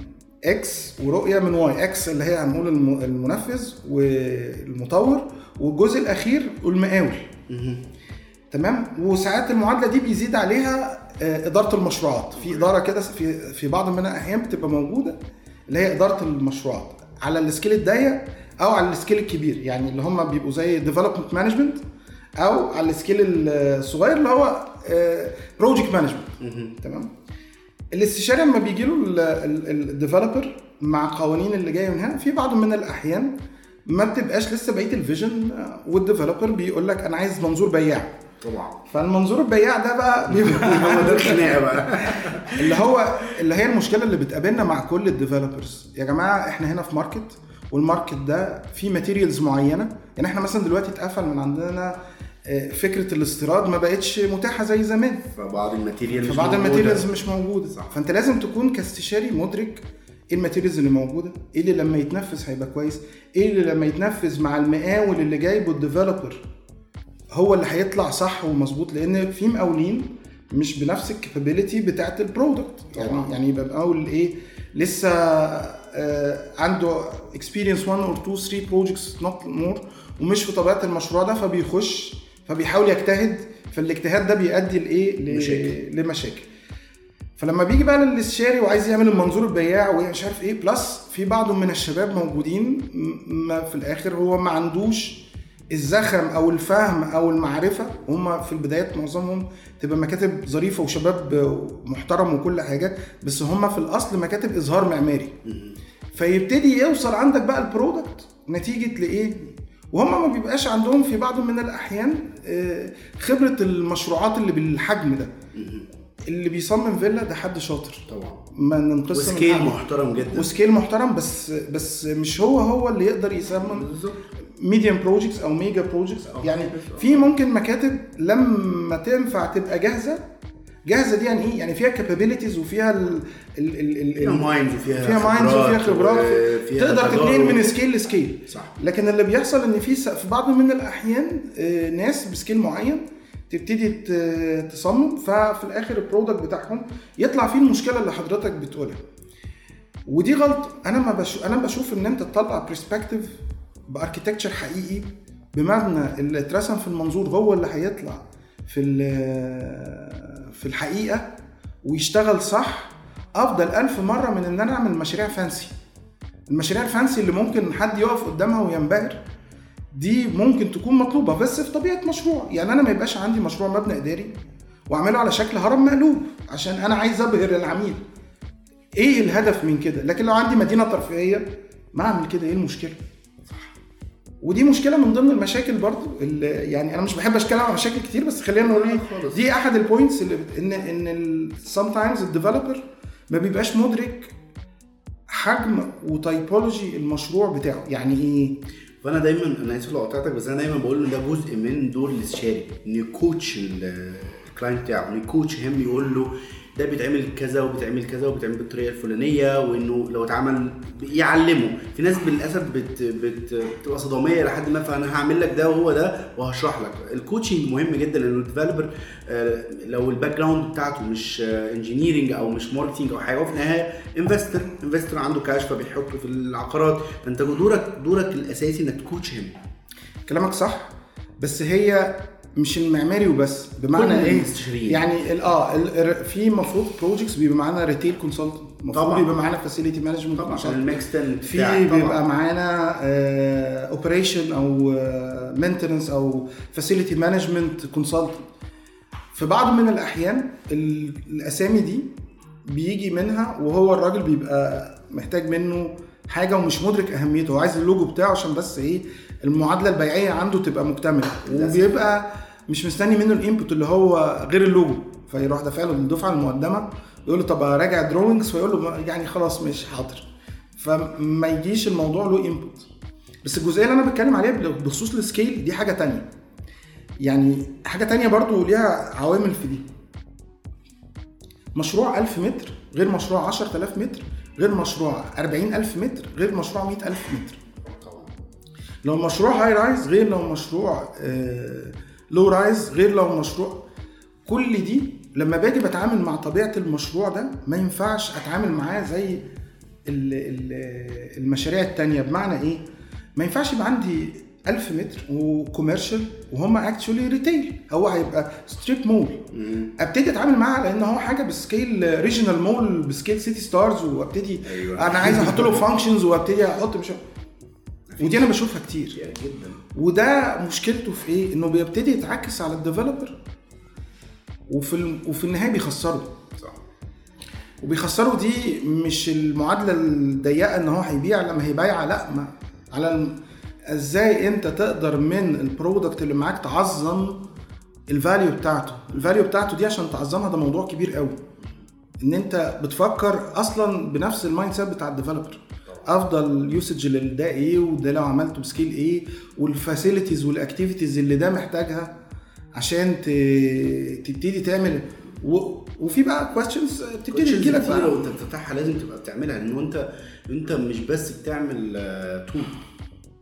X ورؤية من Y X اللي هي هنقول الم- المنفذ والمطور والجزء الأخير المقاول تمام؟ وساعات المعادلة دي بيزيد عليها آه، إدارة المشروعات. في إدارة كده في في بعض من الاحيان بتبقى موجودة اللي هي إدارة المشروعات. على ال scale الضيق أو على ال scale الكبير يعني اللي هم بيبقوا زي development management أو على ال scale الصغير اللي هو project management تمام؟ الاستشاري لما بيجي له ال developer مع القوانين اللي جاية من هنا في بعض من الأحيان ما بتبقاش لسه بقية ال vision وال developer بيقول لك أنا عايز منظور بياع.
طبعا.
فالمنظور البياع ده بقى [laughs] بيبقى
هو ده الخناقه بقى.
اللي هو اللي هي المشكلة اللي بتقابلنا مع كل ال developers يا جماعة إحنا هنا في market وال market ده فيه materials معينة يعني إحنا مثلا دلوقتي اتقفل من عندنا آه، فكرة الاستيراد ما بقتش متاحة زي زمان
فبعض ال material مش
فبعض.
ال
materials مش موجودة
صح.
فانت لازم تكون كاستشاري مدرك إيه ال materials اللي موجودة إيه اللي لما يتنفذ هيبقى كويس إيه اللي لما يتنفذ مع المقاول اللي جايبه ال developer هو اللي هيطلع صح ومظبوط لأن في مقاولين مش بنفس ال capability بتاعت ال product
يعني.
يعني يبقى مقاول إيه لسه عنده experience 1 or 2 3 projects not more ومش في طبيعة المشروع ده فبيخش فبيحاول يجتهد فالاجتهاد ده بيؤدي لإيه؟ ل-
مشاكل.
لمشاكل. فلما بيجي بقى للاستشاري وعايز يعمل المنظور البياع ومش عارف إيه plus في بعض من الشباب موجودين ما في الآخر هو ما عندوش الزخم أو الفهم أو المعرفة. هم في البدايات معظمهم تبقى مكاتب ظريفة وشباب محترم وكل حاجة بس هم في الأصل مكاتب إظهار معماري. فيبتدي يوصل عندك بقى ال product نتيجة لإيه؟ وهم ما بيبقاش عندهم في بعض من الأحيان آه، خبرة المشروعات اللي بالحجم ده. اللي بيصمم فيلا ده حد شاطر.
طبعا.
ما ننقص من
ال
scale.
محترم جدا.
و scale محترم بس بس مش هو هو اللي يقدر يصمم medium projects أو mega projects يعني في ممكن مكاتب لما تنفع تبقى جاهزة جاهزة دي يعني إيه؟ يعني فيها capabilities وفيها ال ال ال ال
فيها minds وفيها
فيها minds وفيها خبرات.
وفيها
تقدر. تتنقل من scale ل scale
صح.
لكن اللي بيحصل إن في في بعض من الأحيان آه، ناس ب scale معين تبتدي تصمم ففي الآخر ال product بتاعهم يطلع فيه المشكلة اللي حضرتك بتقولها. ودي غلط أنا ما بشوف أنا بشوف إن أنت تطلع perspective ب architecture حقيقي بمبنى اللي اترسم في المنظور هو اللي هيطلع في ال- في الحقيقة ويشتغل صح أفضل ألف مرة من إن أنا أعمل مشاريع fancy. المشاريع ال fancy اللي ممكن حد يقف قدامها وينبهر دي ممكن تكون مطلوبة بس في طبيعة مشروع. يعني أنا ما يبقاش عندي مشروع مبنى إداري وأعمله على شكل هرم مقلوب عشان أنا عايز أبهر العميل. إيه الهدف من كده؟ لكن لو عندي مدينة ترفيهية ما أعمل كده إيه المشكلة؟ ودي مشكلة من ضمن المشاكل برضو اللي يعني أنا مش بحب أتكلم عن مشاكل كتير بس خلينا نقول
إيه.
دي أحد ال points اللي ان إن sometimes ال developer ما بيبقاش مدرك حجم و typology المشروع بتاعه يعني إيه
فأنا دايما أنا آسف لو قطعتك بس أنا دايما بقول إن ده جزء من دور الإستشاري إن ي coach ال- ال client بتاعه إن ي coach هم يقول له ده بيتعمل كذا وبيتعمل كذا وبيتعمل بالطريقة الفلانية وإنه لو اتعمل يعلمه. في ناس للاسف بت بت بتبقى صداميه لحد ما فأنا هعمل لك ده وهو ده وهشرح لك. ال coaching مهم جدا لأنه ال developer لو ال background بتاعته مش engineering أو مش marketing أو حاجة وفي النهاية investor investor عنده كاش فبيحطه في العقارات. فأنت دورك دورك الأساسي إنك ت coach هم
كلامك صح بس هي مش المعماري وبس بمعنى
كل إيه.
يعني آه في المفروض projects بيبقى معانا retail consultant
طبعاً.
بيبقى معانا facility management
طبعا عشان ال mix
في بيبقى معانا operation أو maintenance أو facility management consultant في بعض من الأحيان ال- الأسامي دي بيجي منها وهو الراجل بيبقى محتاج منه حاجة ومش مدرك أهميته هو عايز اللوجو بتاعه عشان بس إيه المعادلة البيعية عنده تبقى مكتملة. وبيبقى مش مستني منه ال input اللي هو غير اللوجو. فيروح دافع له الدفعة المقدمة يقول له طب راجع drawings فيقول له يعني خلاص مش حاضر. فما يجيش الموضوع له input بس الجزئية اللي أنا بتكلم عليها بخصوص ال scale دي حاجة تانية. يعني حاجة تانية برضو ليها عوامل في دي. مشروع 1000 متر غير مشروع 10000 متر غير مشروع 40000 متر غير مشروع 100000 متر. لو مشروع high rise غير لو مشروع low rise غير لو مشروع. كل دي لما باجي بتعامل مع طبيعة المشروع ده ما ينفعش أتعامل معاه زي ال- ال- المشاريع التانية. بمعنى إيه؟ ما ينفعش يبقى عندي 1000 متر و commercial وهم actually retail هو هيبقى strip mall أبتدي أتعامل معاه لأن هو حاجة ب scale regional mall ب scale سيتي ستارز وأبتدي
أيوة.
أنا عايز أحط له functions وأبتدي أحط مش ودي أنا بشوفها كتير.
جدا.
وده مشكلته في إيه؟ إنه بيبتدي يتعكس على ال developer وفي. وفي النهاية بيخسره
صح
وبيخسروا دي مش المعادلة الضيقة إن هو هيبيع لما هي بايعه لأ ما على. إزاي أنت تقدر من ال product اللي معاك تعظم ال value بتاعته ال value بتاعته دي عشان تعظمها ده موضوع كبير قوي إن أنت بتفكر أصلا بنفس ال mindset بتاع ال developer أفضل usage لده إيه وده لو عملته ب scale إيه وال facilities وال activities اللي ده محتاجها عشان. تبتدي تعمل و... وفي بقى كويستشنز بتبتدي تجي لك
لو
بقى
انت بتفتحها لازم تبقى بتعملها انه انت أنت مش بس بتعمل tool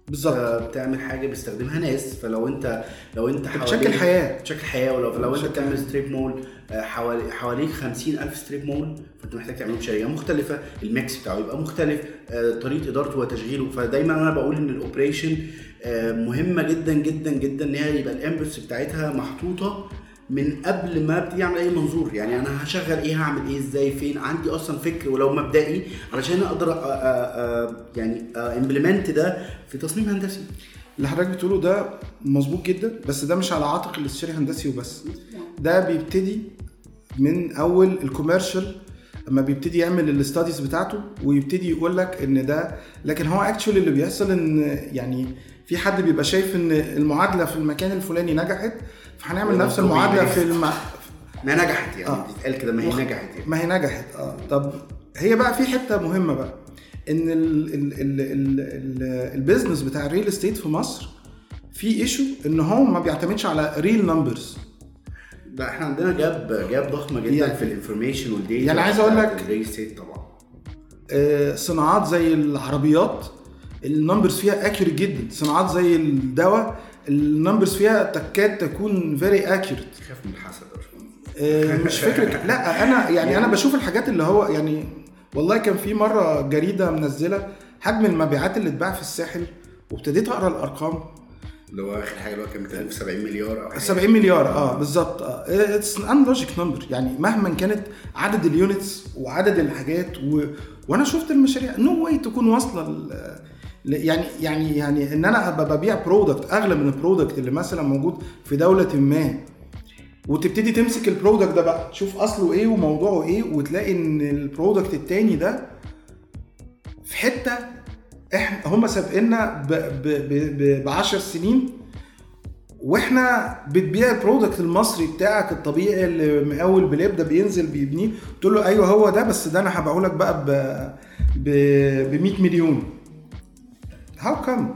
بالظبط.
بتعمل حاجة بيستخدمها ناس. فلو انت لو انت
بتشكل حياة.
بتشكل حياة ولو لو انت بتعمل strip mall آه، حوالي حواليك 50000 strip mall فانت محتاج تعمله بشريحه مختلفة. ال mix بتاعه يبقى مختلف. آه، طريقة إدارته وتشغيله. فدايما أنا بقول إن ال operation آه، مهمة جدا جدا جدا إن هي يبقى ال impress بتاعتها محطوطة من قبل ما ابتدي اعمل اي منظور. يعني أنا هشغل إيه هعمل إيه إزاي فين؟ عندي أصلا فكر ولو مبدئي علشان أقدر أ- أ- أ- يعني implement ده في تصميم هندسي.
اللي حضرتك بتقوله ده مظبوط جدا بس ده مش على عاتق الاستشاري الهندسي وبس. ده بيبتدي من أول ال commercial اما بيبتدي يعمل ال studies بتاعته ويبتدي يقول لك إن ده لكن هو actually اللي بيحصل إن يعني في حد بيبقى شايف إن المعادلة في المكان الفلاني نجحت فهنعمل نفس المعادلة في الم...
ما نجحت يعني
آه.
بتتقال كده ما هي نجحت يعني.
ما هي نجحت آه. طب هي بقى في حتة مهمة بقى إن ال ال ال ال ال ال business بتاع ال real estate في مصر في issue إن هو ما بيعتمدش على real numbers
ده إحنا عندنا gap gap ضخمة جدا
يعني-
في ال information وال data
يعني عايز أقول لك-
ال real estate طبعا.
صناعات زي العربيات ال numbers فيها accurate جدا. صناعات زي الدواء ال numbers فيها تكاد تكون very accurate
خاف من الحسد.
آه، مش فكرة. [laughs] لا أنا يعني أنا بشوف الحاجات اللي هو يعني والله كان في مرة جريدة منزلة حجم المبيعات اللي اتباع في الساحل وابتديت أقرأ الأرقام.
اللي هو آخر حاجة اللي هو كان بيتكلم في 70 مليار أو حاجة.
70 مليار آه بالظبط. it's illogic number يعني مهما كانت عدد ال units وعدد الحاجات و... وأنا شفت المشاريع no way تكون واصلة ل... يعني يعني يعني إن أنا أبقى ببيع product أغلى من ال product اللي مثلا موجود في دولة ما. وتبتدي تمسك ال product ده بقى. تشوف أصله إيه وموضوعه إيه وتلاقي إن ال product التاني ده في حتة إحنا هم سابقنا ب ب ب ب 10 سنين وإحنا بتبيع ال product المصري بتاعك الطبيعي اللي من اول بلبده بينزل بيبنيه. تقول له أيوه هو ده بس ده أنا هبيعه لك بقى ب 100 مليون. how come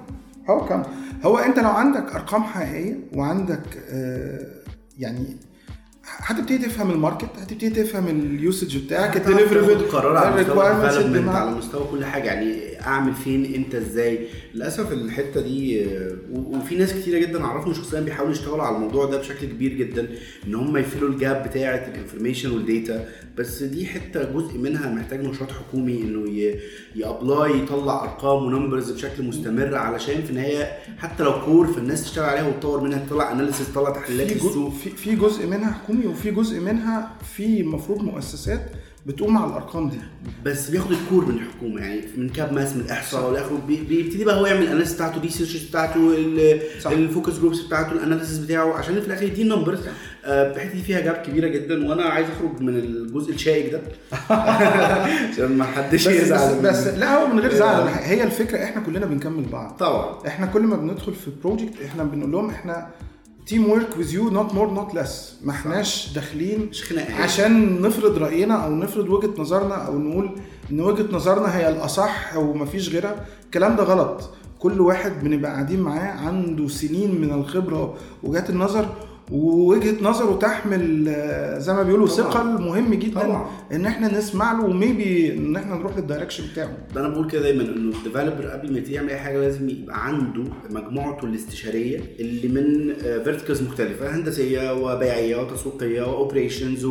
هو كم هو أنت لو عندك أرقام حقيقية وعندك آه، يعني هتبتدي تفهم ال market هتبتدي تفهم ال usage بتاعك
الدليفري قرار على مستوى على مستوى كل حاجة. يعني أعمل فين إمتى إزاي؟ للأسف الحتة دي وفي ناس كتيرة جدا أعرفهم شخصيا بيحاولوا يشتغلوا على الموضوع ده بشكل كبير جدا إن هم ي fill وا ال gap بتاعة ال information وال data بس دي حتة جزء منها محتاج نشاط حكومي إنه ي apply يطلع أرقام و numbers بشكل مستمر علشان في النهاية حتى لو core فالناس تشتغل عليها وتطور منها تطلع analysis تطلع تحليلات
في, في جزء منها حكومي وفي جزء منها في المفروض مؤسسات بتقوم على الأرقام دي.
بس بياخد ال core من الحكومة يعني من كابماس من الاحصاء والآخر بي- بيبتدي بقى هو يعمل ال analysis بتاعته ال research بتاعته.
ال
focus groups بتاعته ال analysis بتاعه عشان في الآخر يديه numbers الحته دي فيها gap كبيرة جدا وأنا عايز أخرج من الجزء الشائك ده. [laughs] عشان ما حدش يزعل
بس, بس لا هو من غير زعل
آه.
حاجة. هي الفكرة إحنا كلنا بنكمل بعض.
طبعا.
إحنا كل ما بندخل في project إحنا بنقول لهم إحنا teamwork with you not more not less ما احناش داخلين
مش خناقات.
عشان نفرض رأينا أو نفرض وجهة نظرنا أو نقول إن وجهة نظرنا هي الأصح ومفيش غيرها. الكلام ده غلط. كل واحد بنبقى قاعدين معاه عنده سنين من الخبرة وجهات النظر ووجهة نظره تحمل آه، زي ما بيقولوا. ثقل مهم جدا
طبعاً.
إن إحنا نسمع له و maybe إن إحنا نروح لل direction بتاعه
ده أنا بقول كده دايما إنه ال developer قبل ما يعمل أي حاجة لازم يبقى عنده مجموعته الاستشارية اللي من verticals مختلفة هندسية وبيعية وتسويقية و operations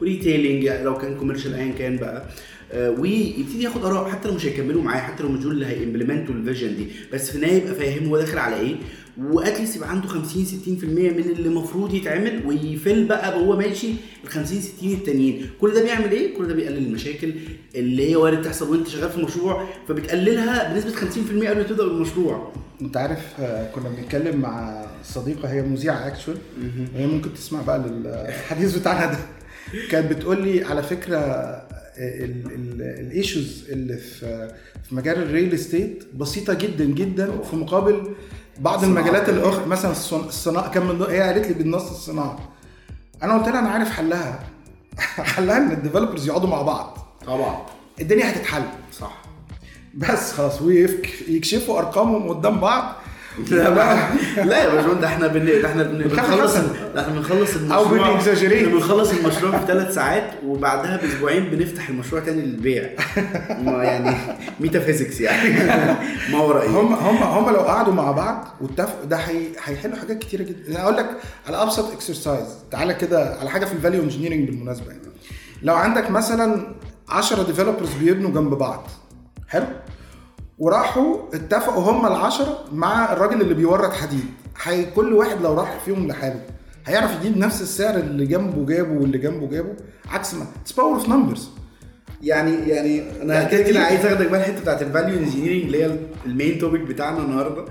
و retailing لو كان commercial ايا كان بقى آه، ويبتدي ياخد آراء حتى لو مش هيكملوا معاه حتى لو مش دول اللي هي implement وا ال vision دي بس في النهاية يبقى فاهم هو داخل على إيه و at least يبقى عنده 50 60% من اللي المفروض يتعمل وي fill بقى وهو ماشي ال 50 60 التانيين. كل ده بيعمل إيه؟ كل ده بيقلل المشاكل اللي هي وارد تحصل وانت شغال في المشروع فبتقللها بنسبة 50% قبل ما تبدأ بالمشروع.
انت عارف آه، كنا بنتكلم مع صديقة هي مذيعة actual هي ممكن تسمع بقى للحديث بتاعنا ده. كانت بتقول لي على فكرة ال issues اللي في في مجال ال real estate بسيطة جدا جدا في مقابل بعض. المجالات الاخرى مثلا الصن- الصناعة كان من هي قالت لي بالنص الصناعة. أنا قلت لها أنا عارف حلها. [laughs] حلها إن ال developers يقعدوا مع بعض.
طبعا.
الدنيا هتتحل.
صح.
بس خلاص ويكشفوا أرقامهم قدام بعض.
لا بقى [laughs] لا يا باشمهندس إحنا بن... إحنا بن... بنخلص إحنا بنخلص المشروع.
بن exaggerate.
بنخلص المشروع في ثلاث ساعات وبعدها بأسبوعين بنفتح المشروع تاني للبيع. [laughs] ما يعني metaphysics يعني. [laughs] ما ورائي
هم هم هم لو قعدوا مع بعض واتفقوا ده هي- هيحلوا حاجات كتيرة جدا أنا أقول لك على أبسط exercise تعالى كده على حاجة في ال value engineering بالمناسبة. يعني لو عندك مثلا 10 developers بيبنوا جنب بعض حلو؟ وراحوا اتفقوا هم العشرة مع الراجل اللي بيورد حديد. هي كل واحد لو راح فيهم لحاله. هيعرف يجيب نفس السعر اللي جنبه جابه واللي جنبه جابه عكس ما it's power of numbers
يعني يعني أنا
يعني
كده كده عايز أخدك بقى الحتة بتاعت ال value engineering اللي هي ال main topic بتاعنا النهارده.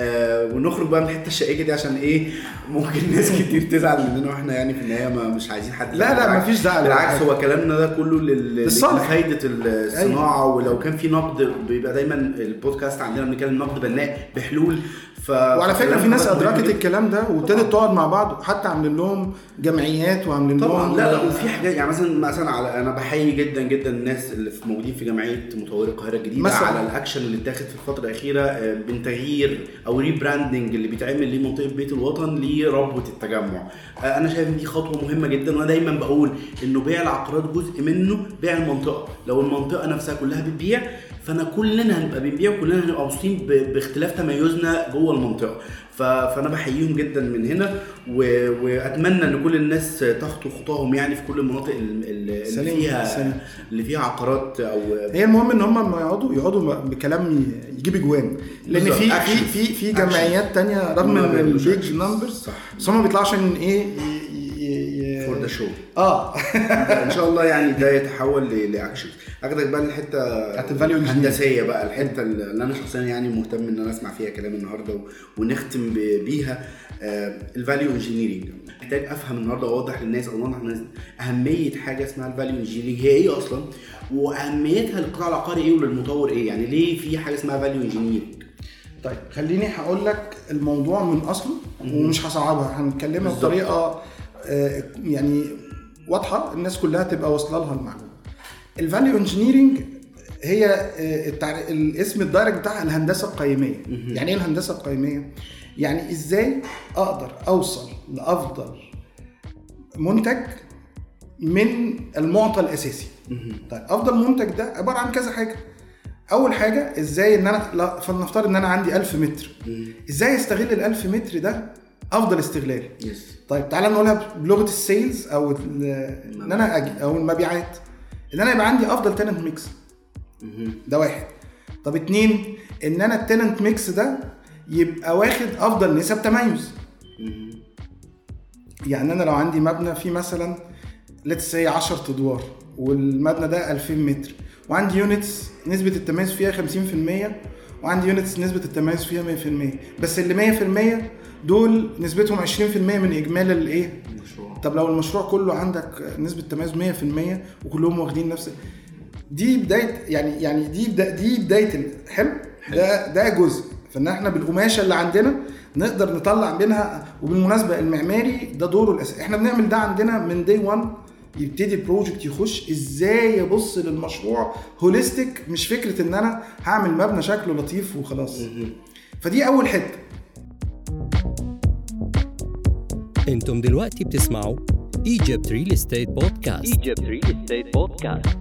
آه ونخرج بقى من الحتة الشائكة دي عشان إيه ممكن ناس كتير تزعل مننا وإحنا يعني في النهاية ما مش عايزين حد
لا، لا، مفيش زعل.
بالعكس هو كلامنا ده كله لل-. لفايدة الصناعة ولو كان في نقد بيبقى دايما البودكاست عندنا بنتكلم نقد بناء بحلول ف
وعلى فكرة في ناس
أدركت.
الكلام ده وابتدت تقعد مع بعض وحتى عاملين لهم جمعيات وعاملين
طبعا
لهم
لا لا وفي حاجات يعني مثلا مثلا على أنا بحيي جدا جدا الناس اللي في موجودين في جمعية مطوري القاهرة الجديدة
مثلاً.
على الأكشن اللي اتاخد في الفترة الأخيرة آه، من تغيير أو rebranding اللي بيتعمل لمنطقه بيت الوطن لربوة التجمع آه، أنا شايف إن دي خطوة مهمة جدا وأنا دايما بقول إنه بيع العقارات جزء منه بيع المنطقة لو المنطقة نفسها كلها بتبيع فانا كلنا هنبقى بنبيع وكلنا هنبقى مبسوطين باختلاف تميزنا جوه المنطقة فانا بحييهم جدا من هنا و... واتمنى ان كل الناس تخطو خطاهم يعني في كل المناطق ال- ال- اللي
سليم،
فيها
سليم.
اللي فيها عقارات أو
هي المهم ان هم لما يقعدوا يقعدوا بكلام يجيب اجوان
لأن.
في في. في. جمعيات تانية رغم
ما
ان
ال
big.
numbers.
بس هم بيطلعوا عشان
إيه شو؟
آه. [laughs]
إن شاء الله يعني ده يتحول لأكشن. أخدك بقى الحته الهندسية بقى الحتة اللي أنا شخصيا يعني مهتم إن أنا أسمع فيها كلام النهارده ونختم بيها ال value engineering محتاج أفهم النهارده واوضح للناس أو اوضح للناس أهمية حاجة اسمها ال value engineering هي إيه أصلا؟ وأهميتها للقطاع العقاري إيه وللمطور إيه؟ يعني ليه في حاجة اسمها value engineering
طيب خليني هقول لك الموضوع من أصله ومش هصعبها. هنتكلمها. بطريقة آه، يعني واضحة الناس كلها تبقى واصلة لها المعلومة. ال value engineering هي آه، الاسم ال direct بتاعها الهندسة القيمية. يعني إيه الهندسة القيمية؟ يعني إزاي أقدر أوصل لأفضل منتج من المعطى الأساسي؟ طيب أفضل منتج ده عبارة عن كذا حاجة. أول حاجة إزاي إن أنا فلنفترض إن أنا عندي 1000 متر. إزاي أستغل ال 1000 متر ده أفضل استغلال.
yes
طيب تعالى نقولها بلغة ال sales أو إن أنا أجي أو المبيعات. إن أنا يبقى عندي أفضل tenant mix ده واحد. طب اتنين إن أنا ال tenant mix ده يبقى واخد أفضل نسب تميز. يعني أنا لو عندي مبنى فيه مثلا let's say 10 أدوار والمبنى ده 2000 متر وعندي units نسبة التميز فيها 50% وعندي units نسبة التميز فيها 100% بس اللي 100% دول نسبتهم 20% من إجمالي الإيه؟ طب لو المشروع كله عندك نسبة تميز 100% وكلهم واخدين نفس دي بداية يعني يعني دي بدا دي بداية حلو؟ ده ده جزء. فإن إحنا بالقماشة اللي عندنا نقدر نطلع منها وبالمناسبة المعماري ده دوره الاساسي إحنا بنعمل ده عندنا من day 1 يبتدي ال project يخش إزاي يبص للمشروع holistic مش فكرة إن أنا هعمل مبنى شكله لطيف وخلاص. فدي أول حتة.
أنتم دلوقتي بتسمعوا Egypt Real Estate Podcast.
Egypt Real Estate Podcast.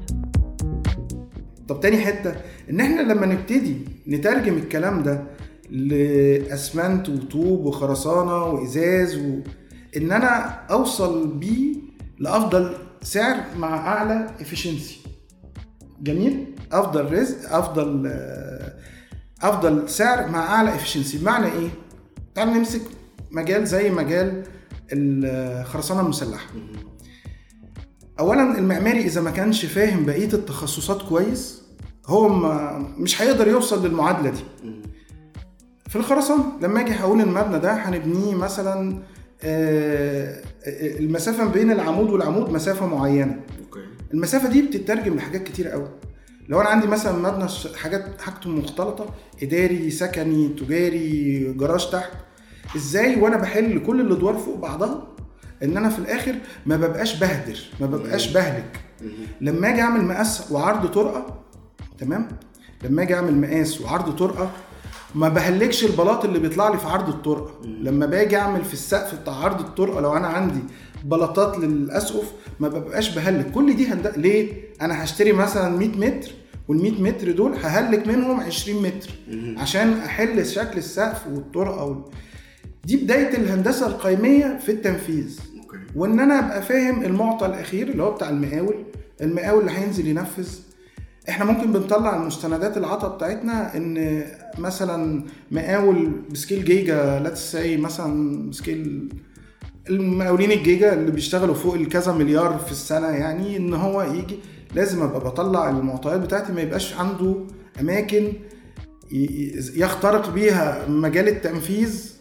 طب تاني حتة إن إحنا لما نبتدي نترجم الكلام ده لأسمنت وطوب وخرسانة وإزاز و... إن أنا أوصل بيه لأفضل سعر مع أعلى افشنسي جميل؟ أفضل رزق أفضل أفضل سعر مع أعلى افشنسي بمعنى إيه؟ تعال نمسك مجال زي مجال الخرسانة المسلحة. اولا المعماري إذا ما كانش فاهم بقية التخصصات كويس هو ما مش هيقدر يوصل للمعادلة دي. في الخرسانة لما أجي هقول المبنى ده هنبنيه مثلا آه، المسافة بين العمود والعمود مسافة
معينة.
المسافة دي بتترجم لحاجات كتير قوي لو أنا عندي مثلا مبنى حاجات حاجته مختلطة إداري سكني تجاري جراج تحت إزاي وأنا بحل كل الادوار فوق بعضها؟ ان أنا في الآخر ما ببقاش بهدر ما ببقاش بهلك. لما أجي اعمل مقاس وعرض طرقة تمام؟ لما أجي اعمل مقاس وعرض طرقة ما بهلكش البلاط اللي بيطلع لي في عرض الطرقة. لما باجي اعمل في السقف بتاع عرض الطرقة لو أنا عندي بلاطات للأسقف ما ببقاش بهلك. كل دي هند... ليه؟ أنا هشتري مثلا 100 متر وال 100 متر دول ههلك منهم 20 متر. عشان احل شكل السقف والطرقة وال... دي بداية الهندسة القيمية في التنفيذ.
okay.
وإن أنا أبقى فاهم المعطى الأخير اللي هو بتاع المقاول المقاول اللي هينزل ينفذ. إحنا ممكن بنطلع المستندات العطا بتاعتنا إن مثلا مقاول ب scale giga let's say مثلا scale المقاولين الجيجا اللي بيشتغلوا فوق الكذا مليار في السنة يعني إن هو يجي لازم أبقى بطلع المعطيات بتاعتي ما يبقاش عنده أماكن يخترق بيها مجال التنفيذ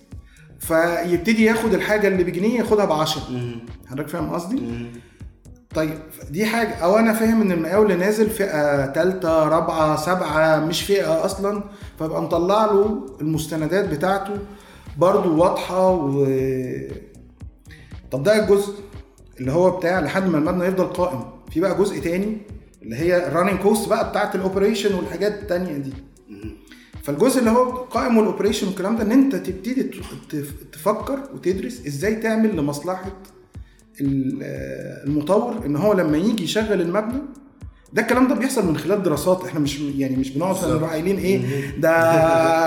فيبتدي ياخد الحاجة اللي بجنيه ياخدها ب 10 حضرتك فاهم قصدي؟ طيب دي حاجة. أو أنا فاهم إن المقاول نازل فئة ثالثه رابعة سبعة مش فئة أصلا. فابقى مطلع له المستندات بتاعته برضو واضحة و طب ده الجزء اللي هو بتاع لحد ما المبنى يفضل قائم. في بقى جزء تاني اللي هي ال running cost بقى بتاعت ال operation والحاجات التانية دي. فالجزء اللي هو قائم وال operation والكلام ده إن أنت تبتدي تفكر وتدرس إزاي تعمل لمصلحة ال- المطور إن هو لما يجي يشغل المبنى ده الكلام ده بيحصل من خلال دراسات. إحنا مش يعني مش بنقعد قايلين إيه ده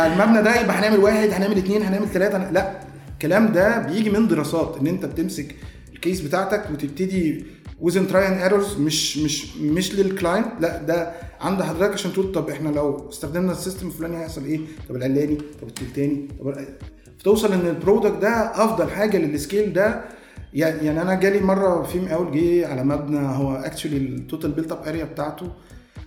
المبنى ده يبقى هنعمل واحد هنعمل اتنين هنعمل ثلاثة لا. الكلام ده بيجي من دراسات إن أنت بتمسك ال case بتاعتك وتبتدي within try and errors مش مش مش لل client لا ده عند حضرتك عشان تقول طب إحنا لو استخدمنا ال system الفلاني هيحصل إيه؟ طب العلاني طب التلتاني طب فتوصل إن ال product ده أفضل حاجة لل scale ده يعني يعني أنا جالي مرة في مقاول جه على مبنى هو actually ال total built up area بتاعته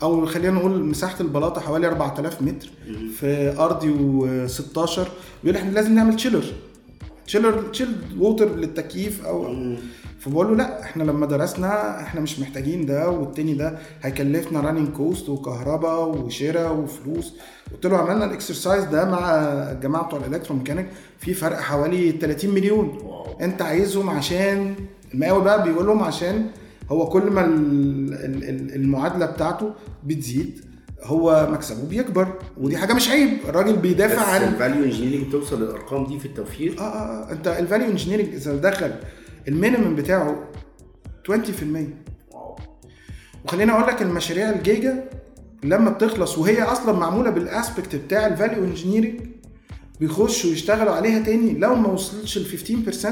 أو خلينا نقول مساحة البلاطة حوالي 4000 متر في ارضي و16 بيقول إحنا لازم نعمل chiller chiller chilled water للتكييف أو فبقول له لا إحنا لما درسنا إحنا مش محتاجين ده والتاني ده هيكلفنا running cost وكهرباء وشراء وفلوس. قلت له عملنا ال exercise ده مع الجماعة بتوع ال electromechanic في فرق حوالي 30 مليون. انت عايزهم عشان المقاول بقى بيقول لهم عشان هو كل ما ال- ال- ال- المعادلة بتاعته بتزيد هو مكسبه بيكبر. ودي حاجة مش عيب الراجل بيدافع عن
ال value engineering بتوصل للأرقام دي في التوفير؟
آه آه, آه. انت ال value engineering إذا دخل ال minimum بتاعه 20%
wow.
وخليني أقول لك المشاريع الجيجا لما بتخلص وهي أصلا معمولة بال aspect بتاع ال value engineering بيخشوا يشتغلوا عليها تاني. لو ما وصلتش ل 15%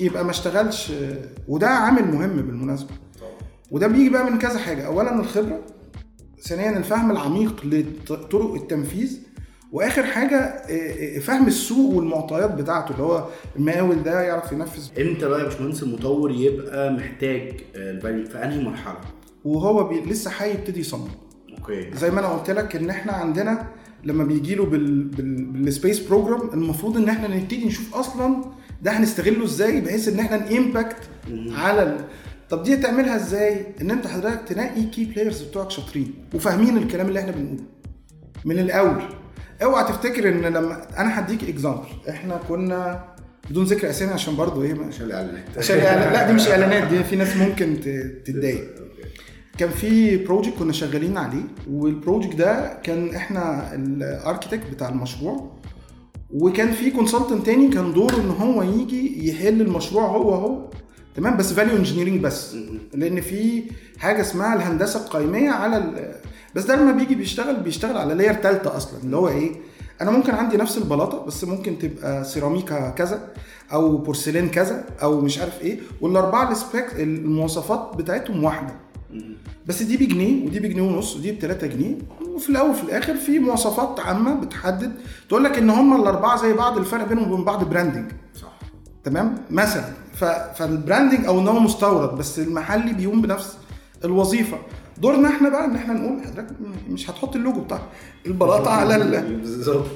يبقى ما اشتغلش. وده عامل مهم بالمناسبة. وده بيجي بقى من كذا حاجة. اولا الخبرة ثانيا الفهم العميق لطرق التنفيذ. واخر حاجة آه، آه، فهم السوق والمعطيات بتاعته اللي هو المقاول ده يعرف ينفذ.
إمتى بقى يا باشمهندس المطور يبقى محتاج ال value في أنهي مرحلة؟
وهو بي لسه هيبتدي يصمم.
okay.
زي ما أنا قلت لك إن إحنا عندنا لما بيجي له بال... بال... بال space program المفروض إن إحنا نبتدي نشوف أصلا ده هنستغله إزاي بحيث إن إحنا ن impact على ال... طب دي تعملها إزاي؟ إن أنت حضرتك تنقي key players بتوعك شاطرين وفاهمين الكلام اللي إحنا بنقوله من الأول. اوعى تفتكر ان لما أنا هديك example إحنا كنا بدون ذكر اسامي عشان برضو إيه
عشان الإعلانات.
عشان لا دي مش إعلانات دي في ناس ممكن تتضايق. كان في project كنا شغالين عليه وال project ده كان إحنا ال architect بتاع المشروع وكان في consultant تاني كان دوره ان هو يجي يحل المشروع هو هو. تمام؟ بس value engineering بس. لأن في حاجة اسمها الهندسة القيمية على. بس ده لما بيجي بيشتغل بيشتغل على layer ثالثه أصلا اللي هو إيه؟ أنا ممكن عندي نفس البلاطة بس ممكن تبقى سيراميكا كذا أو بورسلين كذا أو مش عارف إيه والاربعه ال spec المواصفات بتاعتهم واحدة. بس دي بجنيه ودي بجنيه ونص ودي ب 3 جنيه وفي الأول وفي الآخر في مواصفات عامة بتحدد. تقول لك إن هم الاربعه زي بعض الفرق بينهم وبين بعض branding
صح.
تمام؟ مثلا. فال branding أو إن هو مستورد بس المحلي بيقوم بنفس الوظيفة. دورنا إحنا بقى ان إحنا نقول حضرتك مش هتحط اللوجو بتاع البلاطة على ال...
بالظبط.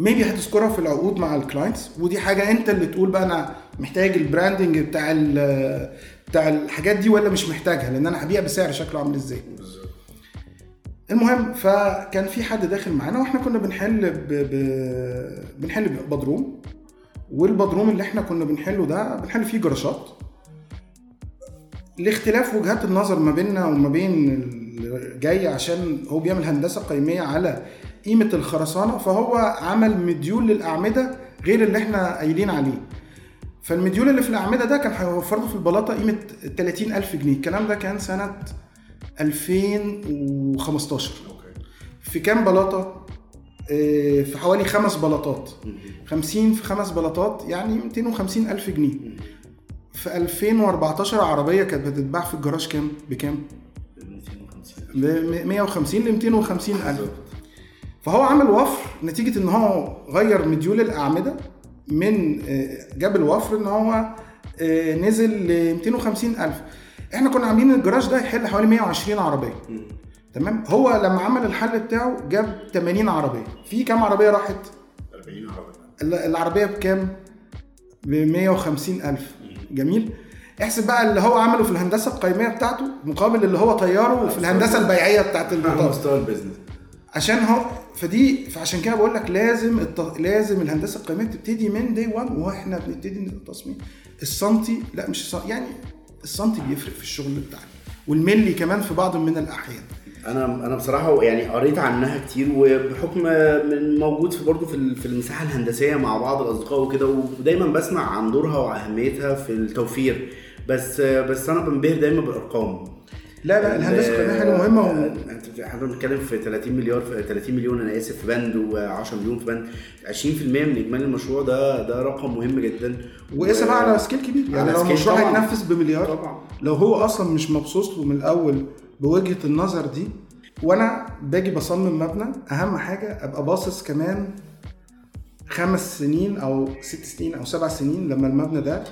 maybe هتذكرها في العقود مع ال clients ودي حاجة انت اللي تقول بقى أنا محتاج ال branding بتاع ال بتاع الحاجات دي ولا مش محتاجها؟ لأن أنا هبيع بسعر شكله عامل إزاي. المهم فكان في حد داخل معانا وإحنا كنا بنحل ب... ب... بنحل بدروم. والبدروم اللي إحنا كنا بنحله ده بنحل فيه جراشات. لاختلاف وجهات النظر ما بيننا وما بين جاي عشان هو بيعمل هندسة قيمية على قيمة الخرسانة فهو عمل مديول للأعمدة غير اللي إحنا قايلين عليه. فالمديول اللي في الأعمدة ده كان هيوفر له في البلاطة قيمة 30000 جنيه. الكلام ده كان سنة 2015 في كام بلاطة؟ آه، في حوالي خمس بلاطات. 50 في خمس بلاطات يعني 250 ألف جنيه. في 2014 عربية كانت بتتباع في الجراج كام؟ بكام؟ ب 150 ل 250 ألف. فهو عمل وفر نتيجة إن هو غير مديول الأعمدة من آه، جاب الوفر إن هو آه، نزل ل 250 ألف. إحنا كنا عاملين الجراج ده يحل حوالي 120 عربية. تمام؟ هو لما عمل الحل بتاعه جاب 80 عربية. في كام عربية راحت؟
40 عربي
ال- العربية بكام؟ ب 150 ألف. جميل؟ احسب بقى اللي هو عمله في الهندسة القيمية بتاعته مقابل اللي هو طياره في الهندسة البيعية بتاعت المطار.
مستوى البيزنس.
عشان هو فدي فعشان كده بقول لك لازم الت... لازم الهندسة القيمية تبتدي من دي 1 وإحنا بنبتدي التصميم السنتي لا مش السنتي يعني السنتي بيفرق في الشغل بتاعنا والملي كمان في بعض من الأحيان.
أنا أنا بصراحة يعني قريت عنها كتير وبحكم من موجود في برضه في في المساحة الهندسية مع بعض الأصدقاء وكده ودايما بسمع عن دورها واهميتها في التوفير. بس بس أنا بنبهر دايما بالارقام
لا لا الهندسة القيمية حاجة مهمة و...
انت إحنا بنتكلم في 30 مليار في 30 مليون أنا آسف في بند و10 مليون في بند 20% من إجمالي المشروع ده ده رقم مهم جدا.
وقيسها بقى على سكيل كبير. يعني لو المشروع. هيتنفذ بمليار
طبعا.
لو هو أصلا مش مبسوط له من الأول بوجهة النظر دي وأنا باجي بصمم مبنى أهم حاجة أبقى باصص كمان خمس سنين أو ست سنين أو سبع سنين لما المبنى ده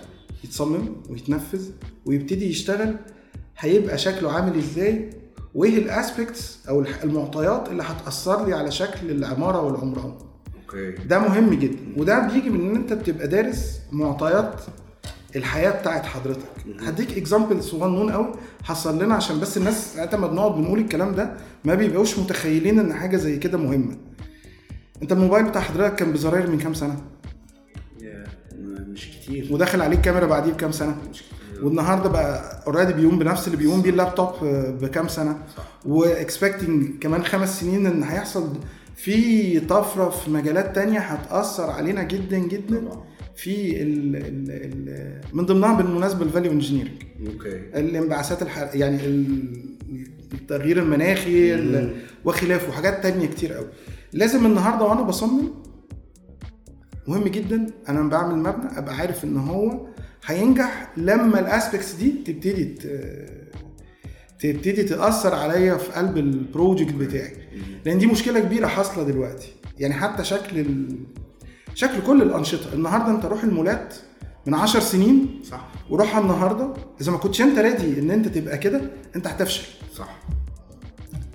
يتصمم ويتنفذ ويبتدي يشتغل هيبقى شكله عامل إزاي؟ وإيه ال aspects أو المعطيات اللي هتأثر لي على شكل العمارة والعمران؟
okay.
ده مهم جدا وده بيجي من إن أنت بتبقى دارس معطيات الحياة بتاعت حضرتك. هديك example صغنون قوي حصل لنا عشان بس الناس ساعتها ما بنقعد بنقول الكلام ده ما بيبقوش متخيلين إن حاجة زي كده مهمة. أنت الموبايل بتاع حضرتك كان بزراير من كام سنة؟
مش كتير.
وداخل عليك كاميرا بعديه بكام سنة؟ والنهاردة بقى already بيقوم بنفس اللي بيقوم بيه اللابتوب بكام سنة؟ و expecting كمان خمس سنين إن هيحصل في طفرة في مجالات تانية هتأثر علينا جدا جدا. في ال ال ال من ضمنها بالمناسبة ال value
engineering okay.
الانبعاثات الح... يعني ال- التغيير المناخي ال- وخلافه وحاجات تانية كتير قوي لازم النهارده وأنا بصمم مهم جدا أنا لما بعمل مبنى أبقى عارف إن هو هينجح لما ال aspects دي تبتدي ت- تبتدي تأثر عليا في قلب ال project بتاعي. لأن دي مشكلة كبيرة حاصلة دلوقتي. يعني حتى شكل ال... شكل كل الأنشطة. النهارده أنت روح المولات من 10 سنين
صح.
وروحها النهارده. إذا ما كنتش أنت ready إن أنت تبقى كده أنت هتفشل.
صح.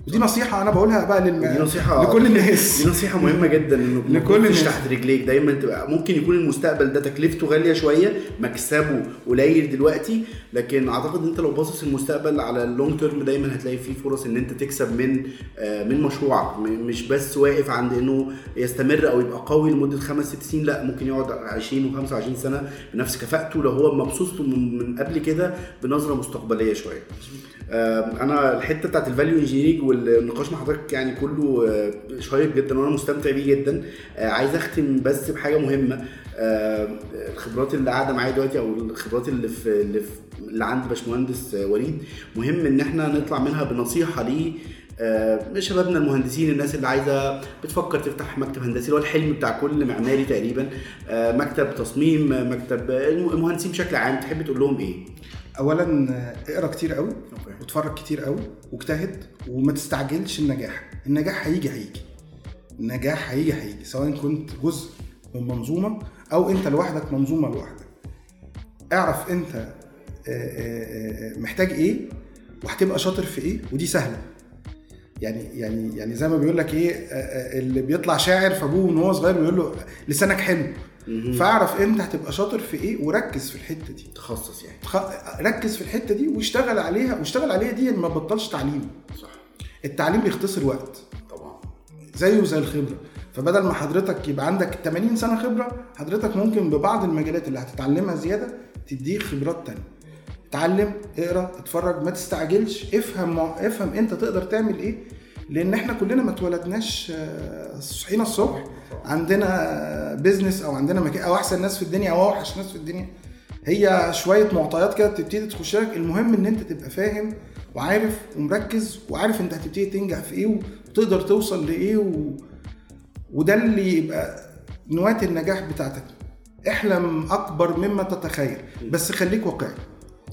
ودي نصيحة أنا بقولها بقى للم...
دي نصيحة
لكل [laughs] الناس.
دي نصيحة مهمة جدا ما
لكل الناس.
تحت رجليك. دايما تبقى ممكن يكون المستقبل ده تكلفته غالية شوية مكسبه قليل دلوقتي لكن أعتقد إنت لو باصص المستقبل على اللونج تيرم دايما هتلاقي فيه فرص إن إنت تكسب من آه، من مشروعك مش بس واقف عند إنه يستمر أو يبقى قوي لمدة خمس ست سنين لأ ممكن يقعد 20 و25 سنة بنفس كفاءته لو هو مبسوط من من قبل كده بنظرة مستقبلية شوية. آم، أنا الحتة بتاعت ال value engineering والنقاش مع حضرتك يعني كله آه، شيق جدا وأنا مستمتع بيه جدا. آه، عايز أختم بس بحاجة مهمة. آه، الخبرات اللي قاعدة معايا دلوقتي أو الخبرات اللي في اللي, في اللي عند باشمهندس آه، وليد مهم إن إحنا نطلع منها بنصيحة ليه آه، شبابنا المهندسين الناس اللي عايزة بتفكر تفتح مكتب هندسي اللي هو الحلم بتاع كل معماري تقريبا. آه، مكتب تصميم آه، مكتب آه، المهندسين بشكل عام تحب تقول لهم إيه؟
اولا اقرأ كتير قوي. واتفرج كتير قوي واجتهد وما تستعجلش النجاح. النجاح هيجي هيجي. النجاح هيجي هيجي سواء كنت جزء من منظومة أو أنت لوحدك منظومة لوحدك. اعرف أنت آه، آه، آه، محتاج إيه وهتبقى شاطر في إيه ودي سهلة. يعني يعني يعني زي ما بيقول لك إيه اللي بيطلع شاعر فأبوه من هو صغير بيقول له لسانك حلو. فاعرف انت هتبقى شاطر في إيه وركز في الحتة دي.
تخصص يعني.
خ- ركز في الحتة دي واشتغل عليها واشتغل عليها دي ما تبطلش تعليم.
صح.
التعليم بيختصر وقت
طبعا.
زيه زي الخبرة. فبدل ما حضرتك يبقى عندك 80 سنة خبرة حضرتك ممكن ببعض المجالات اللي هتتعلمها زيادة تديك خبرات تانية. اتعلم اقرأ اتفرج ما تستعجلش. افهم افهم انت تقدر تعمل إيه. لأن إحنا كلنا ما اتولدناش آه، صحينا الصبح. عندنا business أو عندنا مكان أو أحسن ناس في الدنيا أو أوحش ناس في الدنيا. هي شوية معطيات كده بتبتدي تخش لك. المهم إن أنت تبقى فاهم وعارف ومركز وعارف أنت هتبتدي تنجح في إيه وتقدر توصل لإيه و... وده اللي يبقى نواة النجاح بتاعتك. احلم أكبر مما تتخيل. بس خليك واقعي.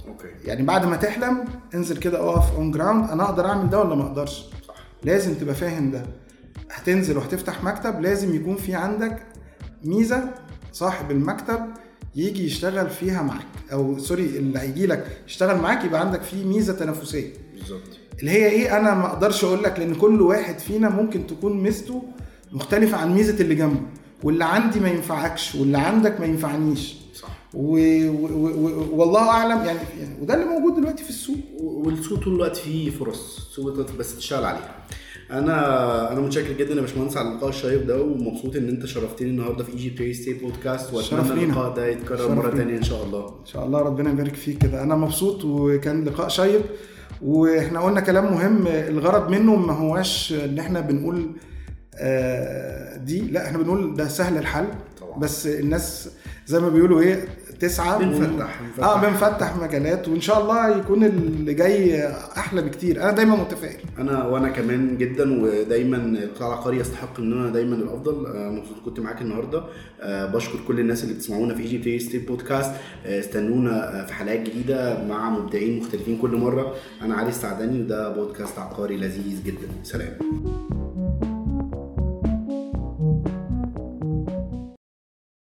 okay.
يعني بعد ما تحلم انزل كده اقف on ground أنا أقدر أعمل ده ولا ما
أقدرش؟
لازم تبقى فاهم ده. هتنزل وهتفتح مكتب لازم يكون في عندك ميزة صاحب المكتب يجي يشتغل فيها معاك. أو sorry اللي هيجي لك يشتغل معاك يبقى عندك فيه ميزة تنافسية.
بالظبط.
اللي هي إيه؟ أنا ما أقدرش أقول لك لأن كل واحد فينا ممكن تكون ميزته مختلفة عن ميزة اللي جنبه. واللي عندي ما ينفعكش واللي عندك ما ينفعنيش.
صح.
و... و... و... والله أعلم يعني يعني وده اللي موجود دلوقتي في السوق.
والسوق طول الوقت فيه فرص سوق بس تشتغل عليها. أنا أنا متشكر جدا يا باشمهندس على اللقاء الشيق ده ومبسوط ان انت شرفتني النهارده في ايجي بلاي ستيت بودكاست
شرف
واتمنى. اللقاء ده يتكرر
مرة.
تانية إن شاء الله
إن شاء الله ربنا يبارك فيك كده أنا مبسوط وكان لقاء شيق وإحنا قلنا كلام مهم الغرض منه ما هواش إن إحنا بنقول آه، دي لا إحنا بنقول ده سهل الحل
طبعا.
بس الناس زي ما بيقولوا إيه تسعى
بنفتح-
آه بنفتح مجالات وإن شاء الله يكون اللي جاي أحلى بكتير. أنا دايما متفائل.
أنا وأنا كمان جدا ودايما القطاع العقاري يستحق إن أنا دايما الأفضل. آه، مبسوط كنت معاك النهارده. آه، بشكر كل الناس اللي بتسمعونا في ايجي بلاي ستيت بودكاست آه، استنونا آه، في حلقات جديدة مع مبدعين مختلفين كل مرة. أنا علي السعداني وده بودكاست عقاري لذيذ جدا. سلام.